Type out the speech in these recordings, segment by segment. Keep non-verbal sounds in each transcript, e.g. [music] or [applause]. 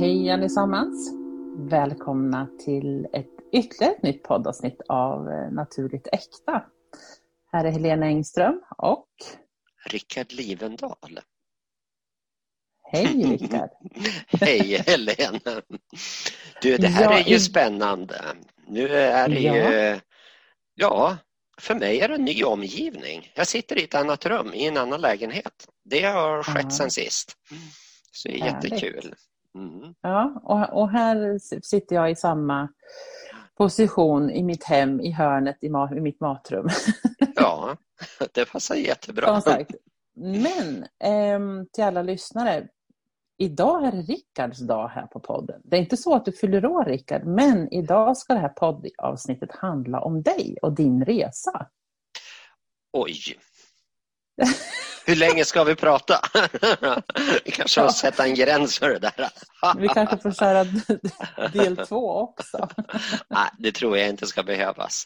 Hej allesammans! Välkomna till ett ytterligare ett nytt poddavsnitt av eh, Naturligt Äkta. Här är Helena Engström och Rickard Livendal. Hej Rickard! [laughs] Hej Helena! Du, det här Ja, är ju i- spännande. Nu är det Ja. ju, ja, för mig är det en ny omgivning. Jag sitter i ett annat rum, i en annan lägenhet. Det har skett Ja. sen sist. Så det är Härligt. jättekul. Mm. Ja, och, och här sitter jag i samma position i mitt hem, i hörnet i, ma- i mitt matrum. [laughs] Ja, det passar jättebra. Men ehm, till alla lyssnare, idag är det Rickards dag här på podden. Det är inte så att du fyller år Rickard, men idag ska det här poddavsnittet handla om dig och din resa. Oj! [laughs] Hur länge ska vi prata? [laughs] Vi kanske Ja. måste sätta en gräns för det där. Vi kanske får köra [laughs] del två också. Nej, det tror jag inte ska behövas.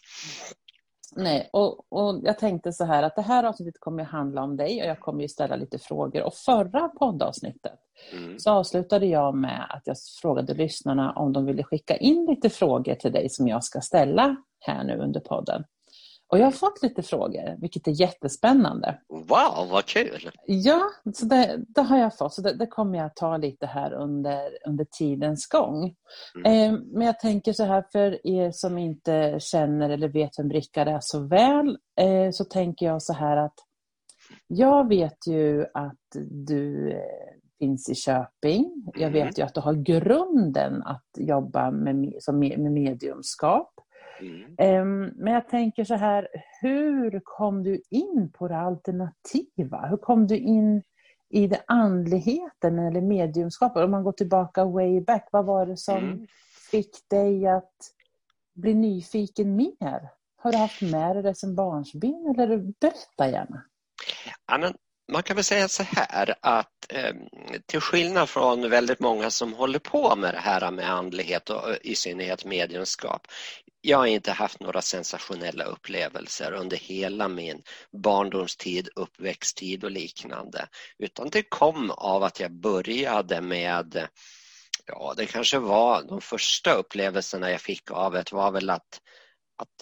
Nej, och, och jag tänkte så här att det här avsnittet kommer att handla om dig och jag kommer ju ställa lite frågor. Och förra poddavsnittet Mm. så avslutade jag med att jag frågade lyssnarna om de ville skicka in lite frågor till dig som jag ska ställa här nu under podden. Och jag har fått lite frågor, vilket är jättespännande. Wow, vad kul! Ja, så det, det har jag fått. Så det, det kommer jag ta lite här under, under tidens gång. Mm. Eh, men jag tänker så här, för er som inte känner eller vet vem Rickard är så väl, eh, så tänker jag så här att jag vet ju att du eh, finns i Köping. Jag Mm. vet ju att du har grunden att jobba med, med mediumskap. Mm. Ehm, Men jag tänker så här, hur kom du in på det alternativa? Hur kom du in i det andligheten eller mediumskapet? Om man går tillbaka way back, vad var det som Mm. fick dig att bli nyfiken mer? Har du haft med dig det som barnsben eller berätta gärna. Ja, men man kan väl säga så här att eh, till skillnad från väldigt många som håller på med det här med andlighet och i synnerhet mediumskap. Jag har inte haft några sensationella upplevelser under hela min barndomstid, uppväxttid och liknande. Utan det kom av att jag började med, ja det kanske var de första upplevelserna jag fick av det var väl att, att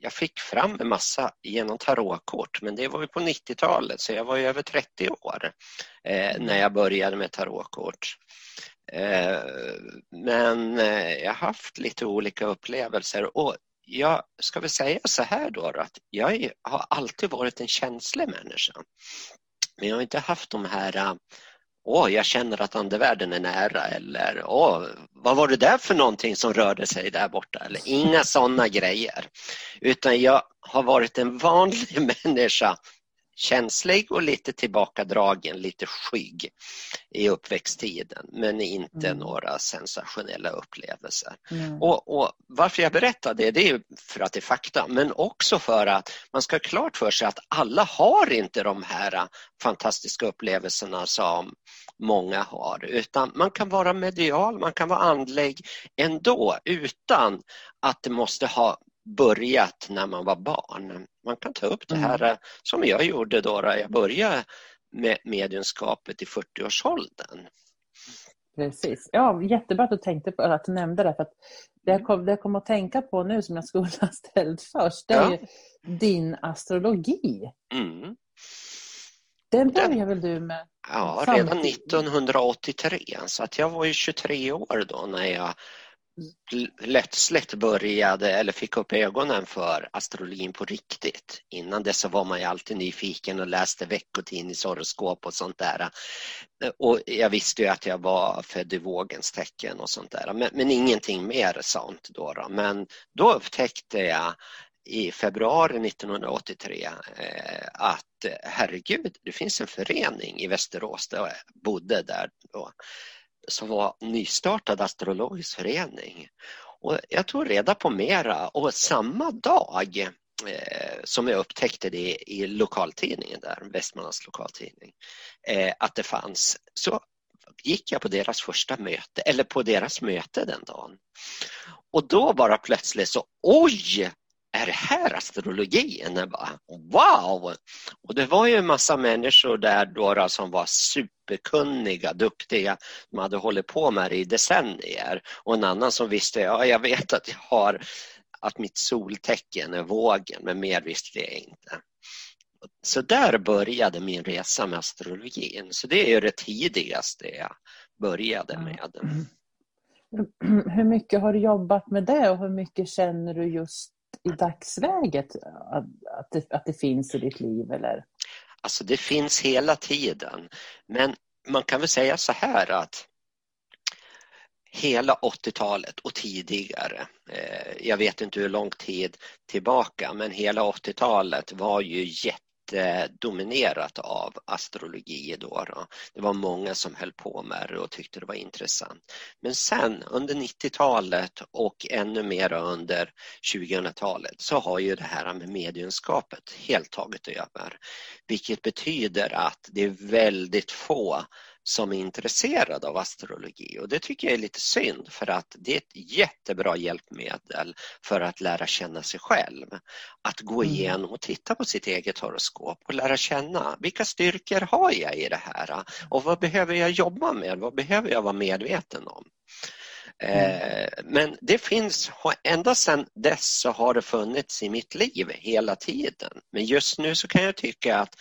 jag fick fram en massa genom tarotkort, men det var ju på 90-talet så jag var ju över 30 år eh, när jag började med tarotkort. Eh, men eh, jag har haft lite olika upplevelser och jag ska väl säga så här då att jag har alltid varit en känslig människa. Men jag har inte haft de här eh, Åh, jag känner att andevärlden är nära eller Åh, vad var det där för någonting som rörde sig där borta? Eller inga sådana grejer. Utan jag har varit en vanlig [laughs] människa, känslig och lite tillbakadragen, lite skygg i uppväxttiden, men inte Mm. några sensationella upplevelser. Mm. Och, och varför jag berättar det, det är för att det är fakta, men också för att man ska ha klart för sig att alla har inte de här fantastiska upplevelserna som många har, utan man kan vara medial, man kan vara andlig ändå utan att det måste ha börjat när man var barn. Man kan ta upp det här äh, som jag gjorde då, jag började med mediumskapet i 40-årsåldern. Precis. Ja, jättebra att du tänkte på att du nämnde det. För att det, jag kom, det jag kom att tänka på nu som jag skulle ha ställt först, det är Ja. din astrologi. Mm. Den började väl du med? Ja, Samtidigt. redan 1983, så att jag var ju 23 år då när jag pl- plötsligt började eller fick upp ögonen för astrologin på riktigt. Innan dess så var man ju alltid nyfiken och läste veckotidningshoroskop och sånt där. Och jag visste ju att jag var född i vågens tecken och sånt där, men, men ingenting mer sånt då, då. Men då upptäckte jag i februari 1983 eh, att herregud, det finns en förening i Västerås där jag bodde där då som var nystartad astrologisk förening. Och jag tog reda på mera och samma dag eh, som jag upptäckte det i lokaltidningen där, Västmanlands lokaltidning, eh, att det fanns, så gick jag på deras första möte, eller på deras möte den dagen. Och då bara plötsligt så, oj! Är det här astrologin? Jag bara, wow! Och det var ju en massa människor där då, som var super superkunniga, duktiga, som hade hållit på med det i decennier och en annan som visste, ja jag vet att jag har att mitt soltecken är vågen men mer visste jag inte. Så där började min resa med astrologin. Så det är det tidigaste jag började med. Hur mycket har du jobbat med det och hur mycket känner du just i dagsläget att, att, det, att det finns i ditt liv? Eller? Alltså det finns hela tiden. Men man kan väl säga så här att hela 80-talet och tidigare, eh, jag vet inte hur lång tid tillbaka, men hela 80-talet var ju Eh, dominerat av astrologi då, då. Det var många som höll på med det och tyckte det var intressant. Men sen under 90-talet och ännu mer under 2000-talet så har ju det här med mediumskapet helt tagit över. Vilket betyder att det är väldigt få som är intresserade av astrologi och det tycker jag är lite synd för att det är ett jättebra hjälpmedel för att lära känna sig själv. Att gå mm. igenom och titta på sitt eget horoskop och lära känna vilka styrkor har jag i det här och vad behöver jag jobba med, vad behöver jag vara medveten om. Mm. Men det finns, ända sedan dess så har det funnits i mitt liv hela tiden. Men just nu så kan jag tycka att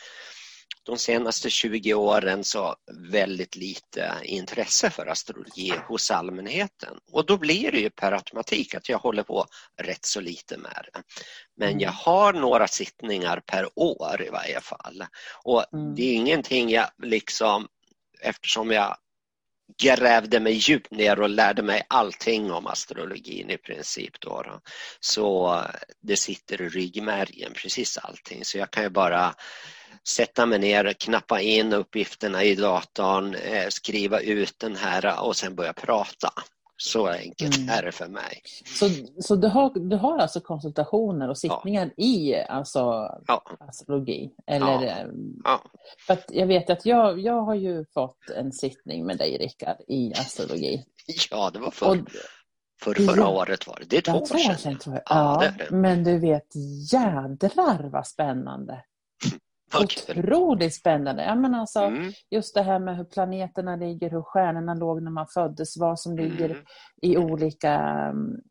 de senaste 20 åren så väldigt lite intresse för astrologi hos allmänheten. Och då blir det ju per automatik att jag håller på rätt så lite med det. Men mm. jag har några sittningar per år i varje fall. Och mm. det är ingenting jag liksom, eftersom jag grävde mig djupt ner och lärde mig allting om astrologin i princip. Då, då. Så eh, det sitter i ryggmärgen, precis allting. Så jag kan ju bara sätta mig ner, knappa in uppgifterna i datorn, eh, skriva ut den här och sen börja prata. Så enkelt mm. är det för mig. Så, så du, har, du har alltså konsultationer och sittningar ja. i alltså, ja. astrologi? Eller, ja. ja. För jag vet att jag, jag har ju fått en sittning med dig Rickard i astrologi. Ja, det var för, och, för förra året var det. Det är två år sedan. sedan tror jag. Ja, det det. Men du vet, jädrar vad spännande. Otroligt spännande. Ja, men alltså, mm. Just det här med hur planeterna ligger, hur stjärnorna låg när man föddes, vad som ligger mm. i olika mm,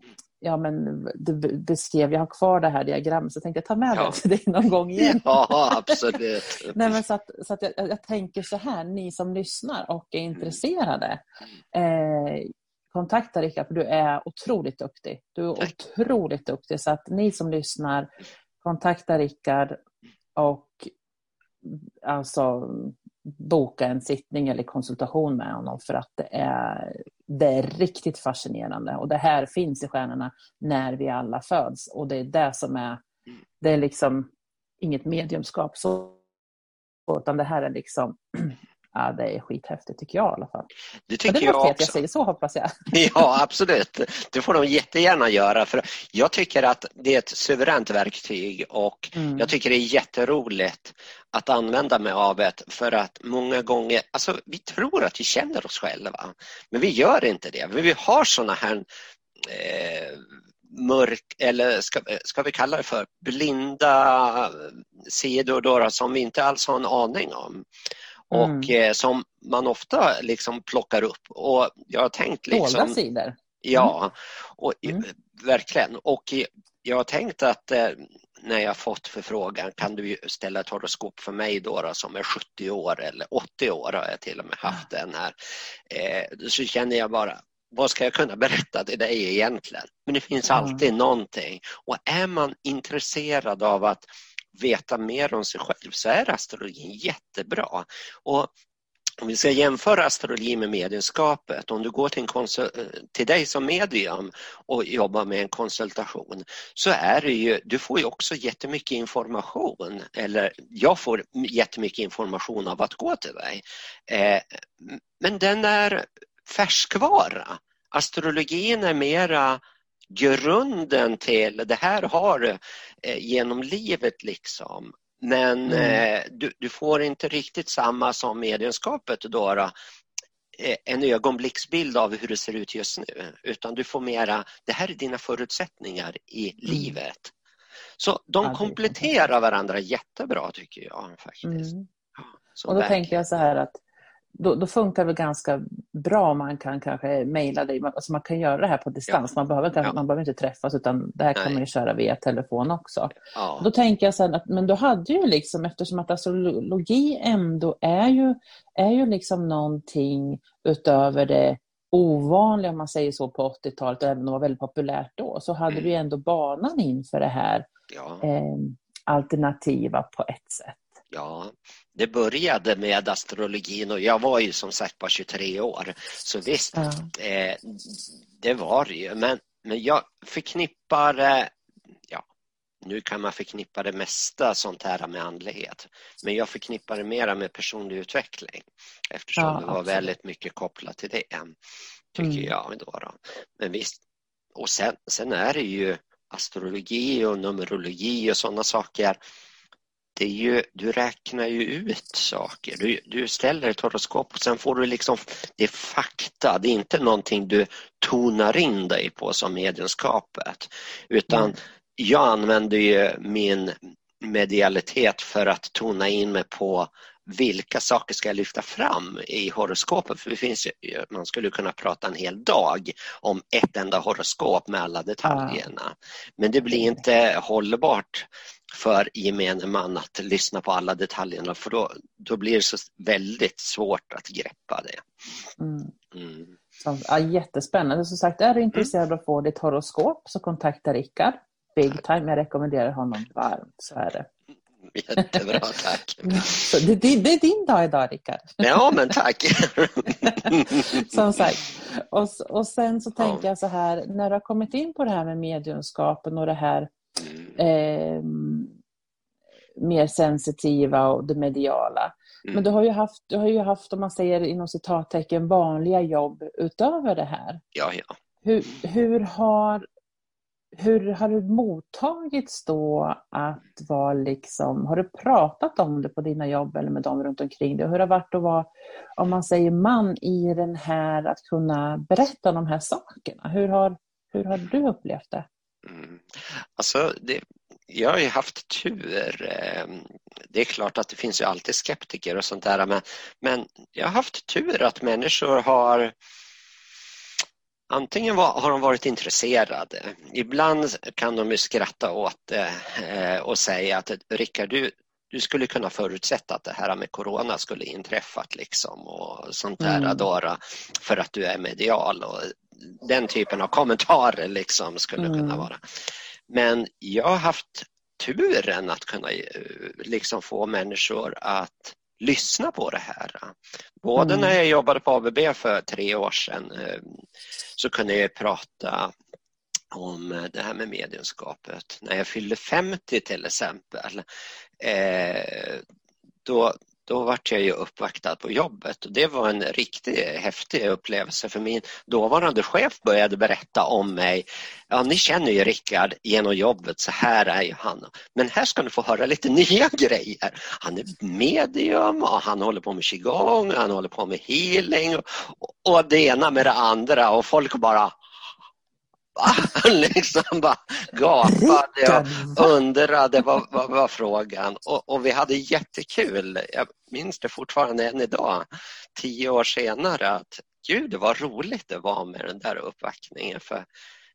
Ja, men du beskrev, jag har kvar det här diagrammet så jag tänkte ta med ja. det till dig någon gång igen. [laughs] Ja, absolut. [laughs] Nej, men så att, så att jag, jag, tänker så här, ni som lyssnar och är mm. intresserade, eh, kontakta Rickard för du är otroligt duktig. Du är Tack. otroligt duktig så att ni som lyssnar, kontakta Rickard och alltså boka en sittning eller konsultation med honom för att det är, det är riktigt fascinerande. Och det här finns i stjärnorna när vi alla föds och det är det som är, det är liksom inget mediumskap så, utan det här är liksom Ja, det är skithäftigt tycker jag i alla fall. Det tycker det jag också. jag säger så hoppas jag. [laughs] Ja, absolut. Det får de jättegärna göra. För jag tycker att det är ett suveränt verktyg och mm. jag tycker det är jätteroligt att använda mig av det för att många gånger, alltså vi tror att vi känner oss själva, men vi gör inte det. Vi har sådana här eh, mörk, eller ska, ska vi kalla det för blinda sidor då, som vi inte alls har en aning om och mm. eh, som man ofta liksom plockar upp. Och jag har tänkt liksom... Dolda sidor. Mm. Ja, och, mm. verkligen. Och jag har tänkt att eh, när jag fått förfrågan kan du ställa ett horoskop för mig då, då, som är 70 år eller 80 år har jag till och med haft den här. Eh, så känner jag bara, vad ska jag kunna berätta till dig egentligen? Men det finns alltid mm. någonting och är man intresserad av att veta mer om sig själv så är astrologin jättebra. Och om vi ska jämföra astrologi med mediumskapet, om du går till, en till dig som medium och jobbar med en konsultation så är det ju, du får ju också jättemycket information, eller jag får jättemycket information av att gå till dig. Eh, men den är färskvara. Astrologin är mera grunden till det här har du eh, genom livet liksom. Men mm. eh, du, du, får inte riktigt samma som mediumskapet då, då eh, en ögonblicksbild av hur det ser ut just nu utan du får mera, det här är dina förutsättningar i mm. livet. Så de kompletterar varandra jättebra tycker jag faktiskt. Mm. och då verkligen. tänker jag så här att då, då, funkar det ganska bra om man kan kanske mejla dig. Alltså man kan göra det här på distans. Ja. Man, behöver, ja. man behöver inte träffas utan det här Nej. kan man ju köra via telefon också. Ja. Då tänker jag sen att men då hade ju liksom eftersom att astrologi ändå är ju, är ju liksom någonting utöver det ovanliga om man säger så på 80-talet, även om det var väldigt populärt då, så hade mm. vi ändå banan inför det här eh, alternativa på ett sätt. Ja, det började med astrologin och jag var ju som sagt bara 23 år. Så visst, ja. eh, det var det ju. Men, men jag förknippar, eh, ja, nu kan man förknippa det mesta sånt här med andlighet. Men jag förknippar det mera med personlig utveckling eftersom ja, det var absolut. väldigt mycket kopplat till det, tycker mm. jag. Då, då. Men visst, och sen, sen är det ju astrologi och numerologi och sådana saker det är ju, du räknar ju ut saker. Du, du ställer ett horoskop och sen får du liksom, det är fakta, det är inte någonting du tonar in dig på som medienskapet. Utan mm. jag använder ju min medialitet för att tona in mig på vilka saker ska jag lyfta fram i horoskopet? För det finns ju, man skulle kunna prata en hel dag om ett enda horoskop med alla detaljerna. Men det blir inte hållbart för gemene man att lyssna på alla detaljerna för då, då blir det så väldigt svårt att greppa det. Mm. Mm. Så, ja, jättespännande. Som sagt, är du intresserad mm. av att få ditt horoskop så kontakta Rickard. Big time, jag rekommenderar honom varmt. Så är det. Jättebra, [laughs] tack. Så det, det, det, är din dag idag, Rickard. Ja, men tack. [laughs] Som sagt. Och, och sen så tänker ja. jag så här, när du har kommit in på det här med mediumskapen och det här eh, mer sensitiva och det mediala. Mm. Men du har, ju haft, du har ju haft, om man säger inom citattecken, vanliga jobb utöver det här. Ja, ja. Hur, hur har hur har det mottagits då att vara liksom, har du pratat om det på dina jobb eller med dem runt omkring dig? Hur har det varit att vara, om man säger man, i den här, att kunna berätta om de här sakerna? Hur har, hur har du upplevt det? Mm. Alltså, det, jag har ju haft tur. Ehm, det är klart att det finns ju alltid skeptiker och sånt där men, men jag har haft tur att människor har Antingen var, har de varit intresserade. Ibland kan de ju skratta åt det eh, och säga att Rickard, du, du skulle kunna förutsätta att det här med corona skulle inträffat liksom och sånt där mm. Adora för att du är medial och den typen av kommentarer liksom skulle mm. kunna vara. Men jag har haft turen att kunna eh, liksom få människor att lyssna på det här. Både mm. när jag jobbade på ABB för tre år sedan eh, så kunde jag prata om det här med mediumskapet. När jag fyllde 50 till exempel, eh, då, då vart jag ju uppvaktad på jobbet och det var en riktigt häftig upplevelse för min dåvarande chef började berätta om mig. Ja, ni känner ju Rickard genom jobbet, så här är ju han. Men här ska ni få höra lite [laughs] nya grejer. Han är medium och han håller på med qigong, han håller på med healing och, och det ena med det andra och folk bara [laughs] liksom bara gapade och undrade vad, vad var frågan och, och, vi hade jättekul. Jag minns det fortfarande än idag, tio år senare, att gud vad roligt det var med den där uppvaktningen för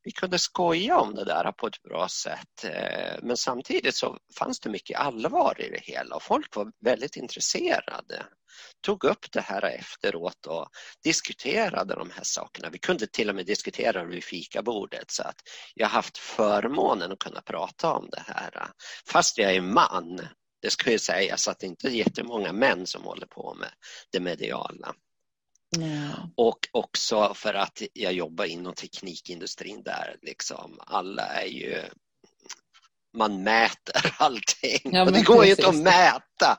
vi kunde skoja om det där på ett bra sätt. Eh, men samtidigt så fanns det mycket allvar i det hela och folk var väldigt intresserade. Tog upp det här efteråt och diskuterade de här sakerna. Vi kunde till och med diskutera det vid fikabordet så att jag har haft förmånen att kunna prata om det här. Fast jag är man, det ska ju sägas att det inte är jättemånga män som håller på med det mediala. Mm. Och också för att jag jobbar inom teknikindustrin där liksom alla är ju man mäter [laughs] allting. Ja, det går ju inte att mäta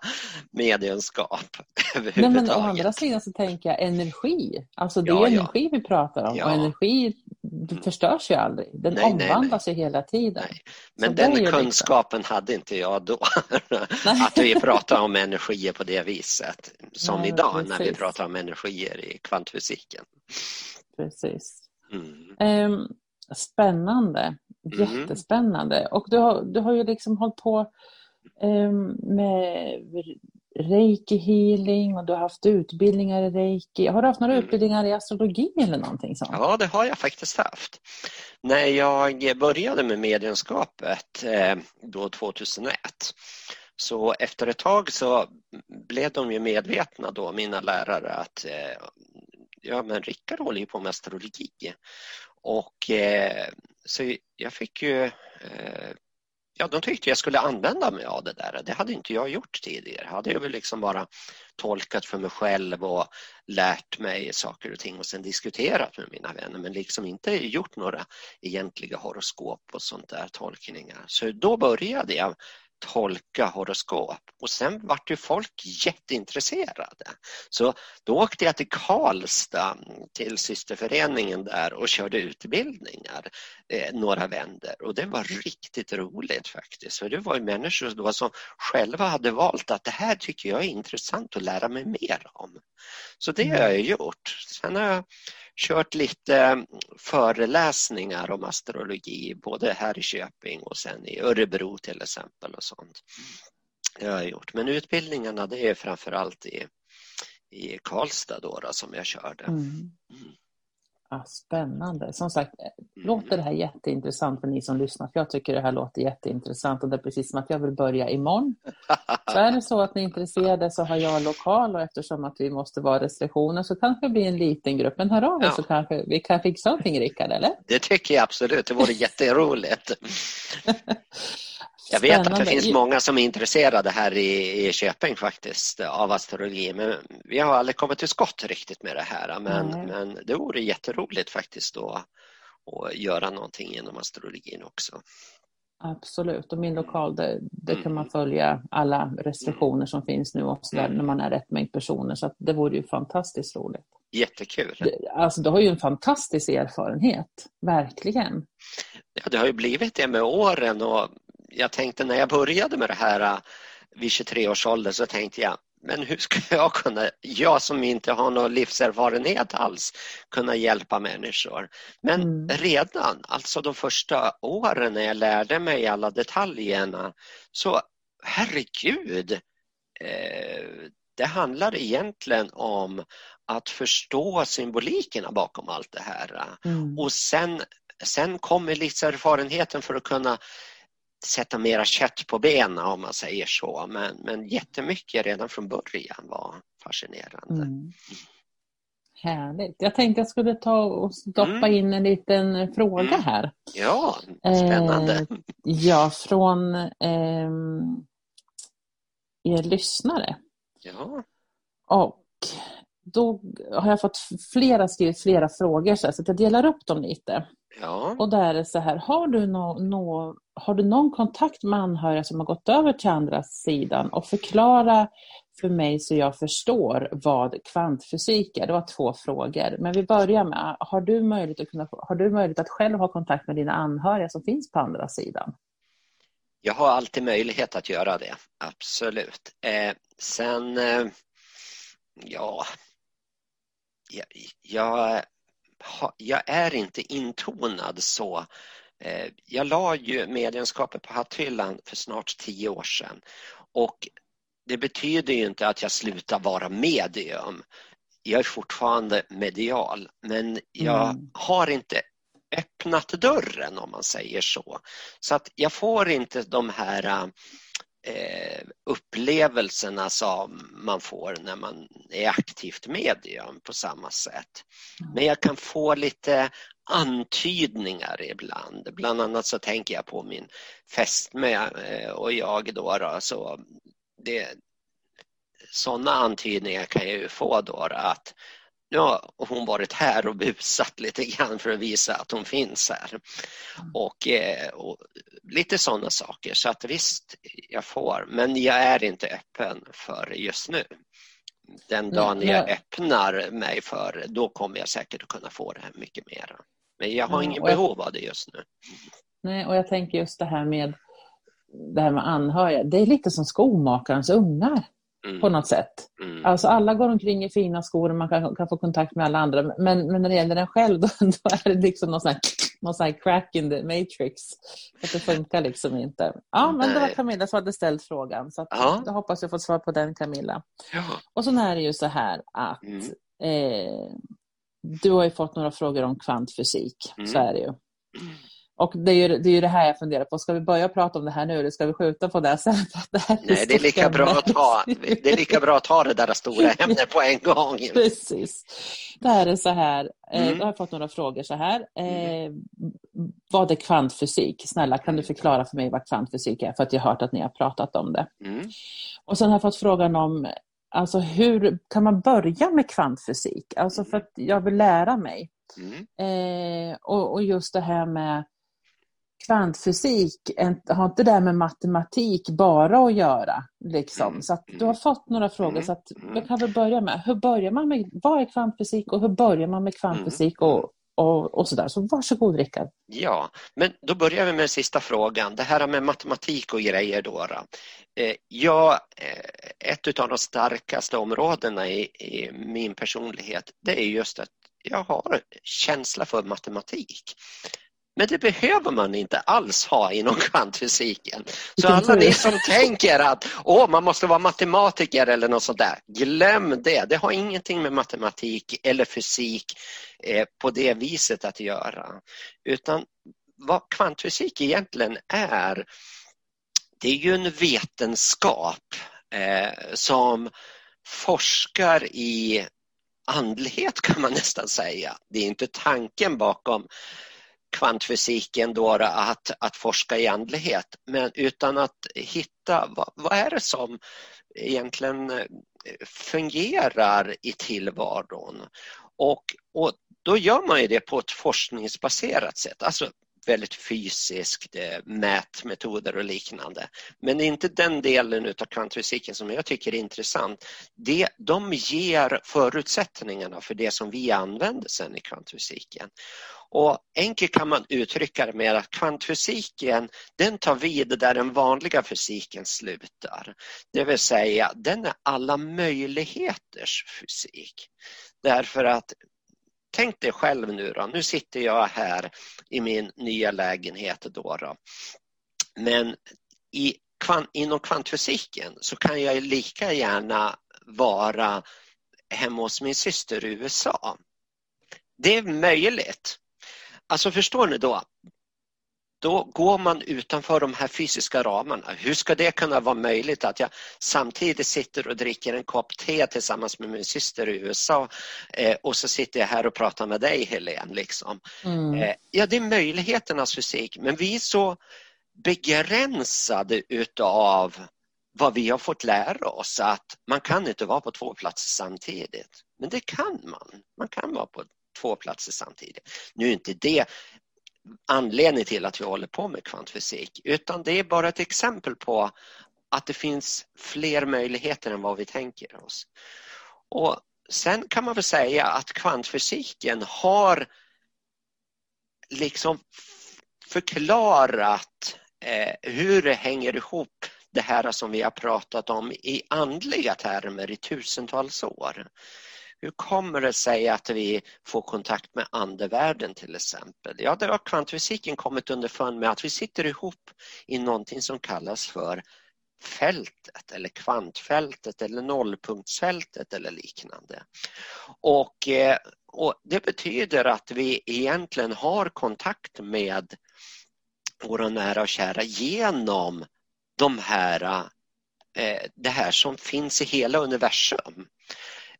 mediumskap [laughs] Nej, men å andra sidan så tänker jag energi. Alltså det är ja, energi ja. vi pratar om och energi mm. förstörs ju aldrig. Den nej, omvandlas nej, nej. ju hela tiden. Men så den kunskapen liksom... hade inte jag då. [laughs] att vi pratar om energier på det viset. Som idag precis. när vi pratar om energier i kvantfysiken. Precis. Mm. Um, spännande. Mm. Jättespännande. Och du har, du har ju liksom hållit på um, med reiki healing och du har haft utbildningar i reiki. Har du haft några Mm. utbildningar i astrologi eller någonting sånt? Ja, det har jag faktiskt haft. När jag började med medienskapet eh, då 2001 så efter ett tag så blev de ju medvetna då, mina lärare, att eh, ja men Rickard håller ju på med astrologi. Och eh, så jag fick ju eh, Ja, de tyckte jag skulle använda mig av det där. Det hade inte jag gjort tidigare. Jag hade jag väl liksom bara tolkat för mig själv och lärt mig saker och ting och sen diskuterat med mina vänner men liksom inte gjort några egentliga horoskop och sånt där tolkningar. Så då började jag tolka horoskop och sen vart ju folk jätteintresserade. Så då åkte jag till Karlstad till systerföreningen där och körde utbildningar eh, några vänder och det var riktigt roligt faktiskt. För det var ju människor då som själva hade valt att det här tycker jag är intressant att lära mig mer om. Så det har jag gjort. Sen har jag kört lite föreläsningar om astrologi både här i Köping och sen i Örebro till exempel och sånt. Det har jag gjort. Men utbildningarna det är framförallt i, i Karlstad då, då som jag körde. Mm. Ja, spännande. Som sagt, Mm. låter det här jätteintressant för ni som lyssnar? För jag tycker det här låter jätteintressant och det är precis som att jag vill börja imorgon. [laughs] Så är det så att ni är intresserade så har jag lokal och eftersom att vi måste vara restriktioner så kanske det blir en liten grupp. Men hör av er Ja. så kanske vi kan fixa någonting Rickard, eller? Det tycker jag absolut, det vore jätteroligt. [laughs] Jag vet att det Spännande. finns många som är intresserade här i, i Köping faktiskt av astrologi men vi har aldrig kommit till skott riktigt med det här men, Nej. men det vore jätteroligt faktiskt då att göra någonting inom astrologin också. Absolut, och min lokal, det, det kan Mm. man följa alla restriktioner som finns nu också där, Mm. när man är rätt mängd personer. Så att det vore ju fantastiskt roligt. Jättekul. Det- Alltså, du har ju en fantastisk erfarenhet, verkligen. Ja, det har ju blivit det med åren och jag tänkte när jag började med det här äh, vid 23 års ålder så tänkte jag men hur ska [laughs] jag kunna, jag som inte har någon livserfarenhet alls, kunna hjälpa människor? Men Mm. redan, alltså de första åren när jag lärde mig alla detaljerna, så herregud, eh, det handlar egentligen om att förstå symbolikerna bakom allt det här. Mm. Och sen, sen kommer livserfarenheten för att kunna sätta mera kött på benen om man säger så. Men, men jättemycket redan från början var fascinerande. Mm. Härligt. Jag tänkte jag skulle ta och stoppa Mm. in en liten fråga Mm. här. Ja, spännande. Eh, ja, från ehm, er lyssnare. Ja, Och då har jag fått flera skrivit flera frågor så, här, så jag delar upp dem lite. ja. Och där är det så här, har du, nå nå har du någon kontakt med anhöriga som har gått över till andra sidan och förklara för mig så jag förstår vad kvantfysik är? Det var två frågor. Men vi börjar med, har du möjlighet att, kunna, har du möjlighet att själv ha kontakt med dina anhöriga som finns på andra sidan? Jag har alltid möjlighet att göra det, absolut. Eh, sen, eh, ja, jag, jag, jag är inte intonad så. Eh, jag la ju medlemskapet på hatthyllan för snart tio år sedan och det betyder ju inte att jag slutar vara medium. Jag är fortfarande medial, men jag Mm. har inte öppnat dörren om man säger så. Så att jag får inte de här upplevelserna som man får när man är aktivt medium på samma sätt. Men jag kan få lite antydningar ibland. Bland annat så tänker jag på min fästmö eh, och jag då. då så det, sådana antydningar kan jag ju få då, då att nu har hon varit här och busat lite grann för att visa att hon finns här. Och, eh, och lite sådana saker. Så att visst, jag får. Men jag är inte öppen för just nu. Den dagen Nej, jag öppnar mig för då kommer jag säkert att kunna få det här mycket mera. Men jag har Ja, ingen jag- behov av det just nu. Nej, och jag tänker just det här med det här med anhöriga. Det är lite som skomakarens ungar Mm, på något sätt. mm, Alltså alla går omkring i fina skor och man kan, kan få kontakt med alla andra. Men, men när det gäller en själv [laughs] då, då är det liksom någon sån här någon sån crack in the matrix. Att det funkar liksom inte. Ja, men det var Camilla som hade ställt frågan. Så ja. jag hoppas jag får svar på den Camilla. Ja. Och så är det ju så här att mm. eh, du har ju fått några frågor om kvantfysik. Mm. Så är det ju. Och det är, ju, det är ju det här jag funderar på. Ska vi börja prata om det här nu eller ska vi skjuta på det sen? [laughs] Det Nej, det är, lika bra att ta, det är lika bra att ta det där stora [laughs] ämnet på en gång. Precis. Det här är så här. Eh, mm. Jag har fått några frågor så här. Eh, vad är kvantfysik? Snälla, kan du förklara för mig vad kvantfysik är? För att jag har hört att ni har pratat om det. Mm. Och sen har jag fått frågan om Alltså hur kan man börja med kvantfysik? Alltså för att jag vill lära mig. Mm. Eh, och, och, just det här med kvantfysik har inte det med matematik bara att göra. Liksom. Mm. Så att du har fått några frågor, mm. så att jag kan väl börja med, hur börjar man med, vad är kvantfysik och hur börjar man med kvantfysik och, och, och sådär. Så varsågod Rickard. Ja, men då börjar vi med den sista frågan. Det här med matematik och grejer då. då. Eh, ja, eh, ett av de starkaste områdena i, i min personlighet det är just att jag har känsla för matematik. Men det behöver man inte alls ha inom kvantfysiken. Så alla ni som tänker att Åh, man måste vara matematiker eller något sånt där, glöm det. Det har ingenting med matematik eller fysik eh, på det viset att göra. Utan vad kvantfysik egentligen är, det är ju en vetenskap eh, som forskar i andlighet kan man nästan säga. Det är inte tanken bakom kvantfysiken då att, att forska i andlighet, men utan att hitta vad, vad är det som egentligen eh, fungerar i tillvaron. Och, och då gör man ju det på ett forskningsbaserat sätt, alltså väldigt fysiskt, eh, mätmetoder och liknande. Men det är inte den delen av kvantfysiken som jag tycker är intressant. Det, de ger förutsättningarna för det som vi använder sen i kvantfysiken. Och enkelt kan man uttrycka det med att kvantfysiken den tar vid där den vanliga fysiken slutar. Det vill säga den är alla möjligheters fysik. Därför att tänk dig själv nu då, nu sitter jag här i min nya lägenhet då. då. Men i, inom kvantfysiken så kan jag lika gärna vara hemma hos min syster i USA. Det är möjligt. Alltså förstår ni då? Då går man utanför de här fysiska ramarna. Hur ska det kunna vara möjligt att jag samtidigt sitter och dricker en kopp te tillsammans med min syster i USA eh, och så sitter jag här och pratar med dig Helene. Liksom. Mm. Eh, ja, det är möjligheternas fysik men vi är så begränsade utav vad vi har fått lära oss att man kan inte vara på två platser samtidigt. Men det kan man. Man kan vara på två platser samtidigt. Nu är inte det anledning till att vi håller på med kvantfysik utan det är bara ett exempel på att det finns fler möjligheter än vad vi tänker oss. Och Sen kan man väl säga att kvantfysiken har liksom förklarat eh, hur det hänger ihop det här som vi har pratat om i andliga termer i tusentals år. Hur kommer det sig att vi får kontakt med andevärlden till exempel? Ja, det har kvantfysiken kommit underfund med att vi sitter ihop i någonting som kallas för fältet eller kvantfältet eller nollpunktsfältet eller liknande. Och, eh, och Det betyder att vi egentligen har kontakt med våra nära och kära genom de här, eh, det här som finns i hela universum.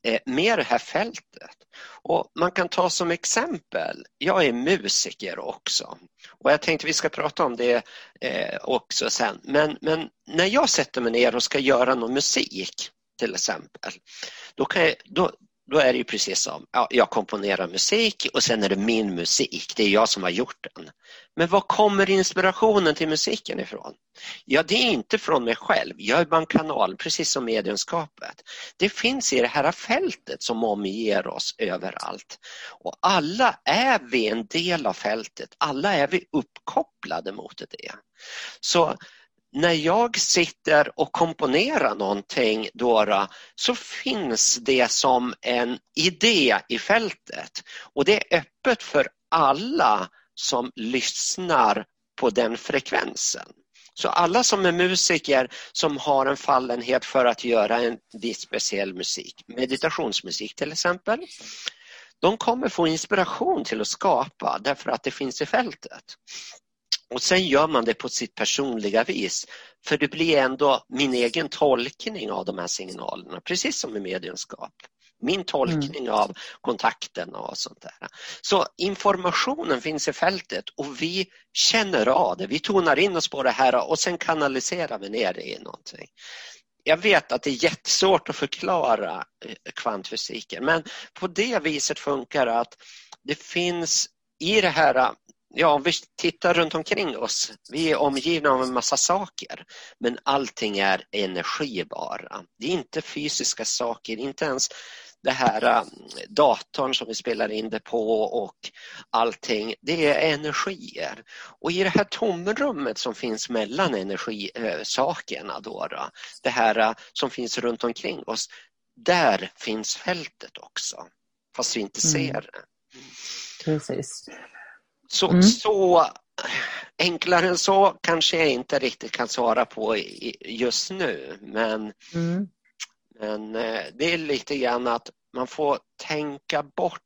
Eh, Med det här fältet. Och man kan ta som exempel, jag är musiker också och jag tänkte vi ska prata om det eh, också sen. Men, men när jag sätter mig ner och ska göra någon musik till exempel, då, kan jag, då, då är det ju precis som, ja, jag komponerar musik och sen är det min musik, det är jag som har gjort den. Men var kommer inspirationen till musiken ifrån? Ja, det är inte från mig själv, jag är bara en kanal, precis som mediumskapet. Det finns i det här fältet som omger oss överallt. Och alla är vi en del av fältet, alla är vi uppkopplade mot det. Så när jag sitter och komponerar någonting då, så finns det som en idé i fältet och det är öppet för alla som lyssnar på den frekvensen. Så alla som är musiker som har en fallenhet för att göra en viss speciell musik, meditationsmusik till exempel, de kommer få inspiration till att skapa därför att det finns i fältet. Och sen gör man det på sitt personliga vis. För det blir ändå min egen tolkning av de här signalerna, precis som i mediumskap. Min tolkning mm. av kontakten och sånt där. Så informationen finns i fältet och vi känner av det. Vi tonar in oss på det här och sen kanaliserar vi ner det i någonting. Jag vet att det är jättesvårt att förklara eh, kvantfysiken men på det viset funkar det att det finns i det här Ja, om vi tittar runt omkring oss, vi är omgivna av en massa saker men allting är energi bara. Det är inte fysiska saker, inte ens det här äh, datorn som vi spelar in det på och allting, det är energier. Och i det här tomrummet som finns mellan energisakerna, då, då, det här äh, som finns runt omkring oss, där finns fältet också, fast vi inte mm. ser det. Precis. Så, mm. så enklare än så kanske jag inte riktigt kan svara på just nu, men mm. Men äh, det är lite grann att man får tänka bort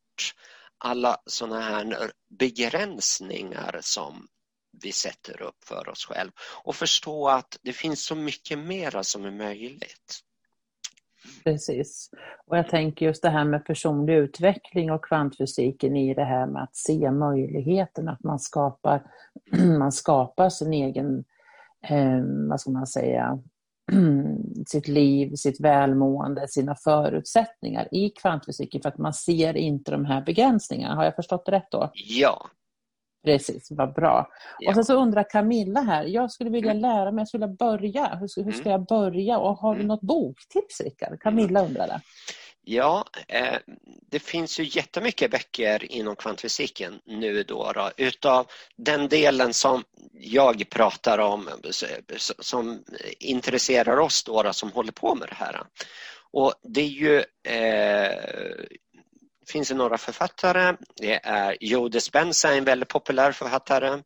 alla sådana här begränsningar som vi sätter upp för oss själva och förstå att det finns så mycket mera som är möjligt. Precis. Och jag tänker just det här med personlig utveckling och kvantfysiken i det här med att se möjligheten, att man skapar, [clears throat] man skapar sin egen, eh, vad ska man säga, [clears throat] sitt liv, sitt välmående, sina förutsättningar i kvantfysiken för att man ser inte de här begränsningarna. Har jag förstått det rätt då? Ja. Precis, vad bra. Ja. Och sen så undrar Camilla här, jag skulle vilja mm. lära mig, jag skulle vilja börja. Hur, hur ska mm. jag börja? Och har du mm. något boktips, Rickard? Camilla undrar det. Ja, eh, det finns ju jättemycket böcker inom kvantfysiken nu då, då utav den delen som jag pratar om som intresserar oss då, då som håller på med det här. Och det är ju eh, finns det några författare. Det är Joe Dispenza, en väldigt populär författare.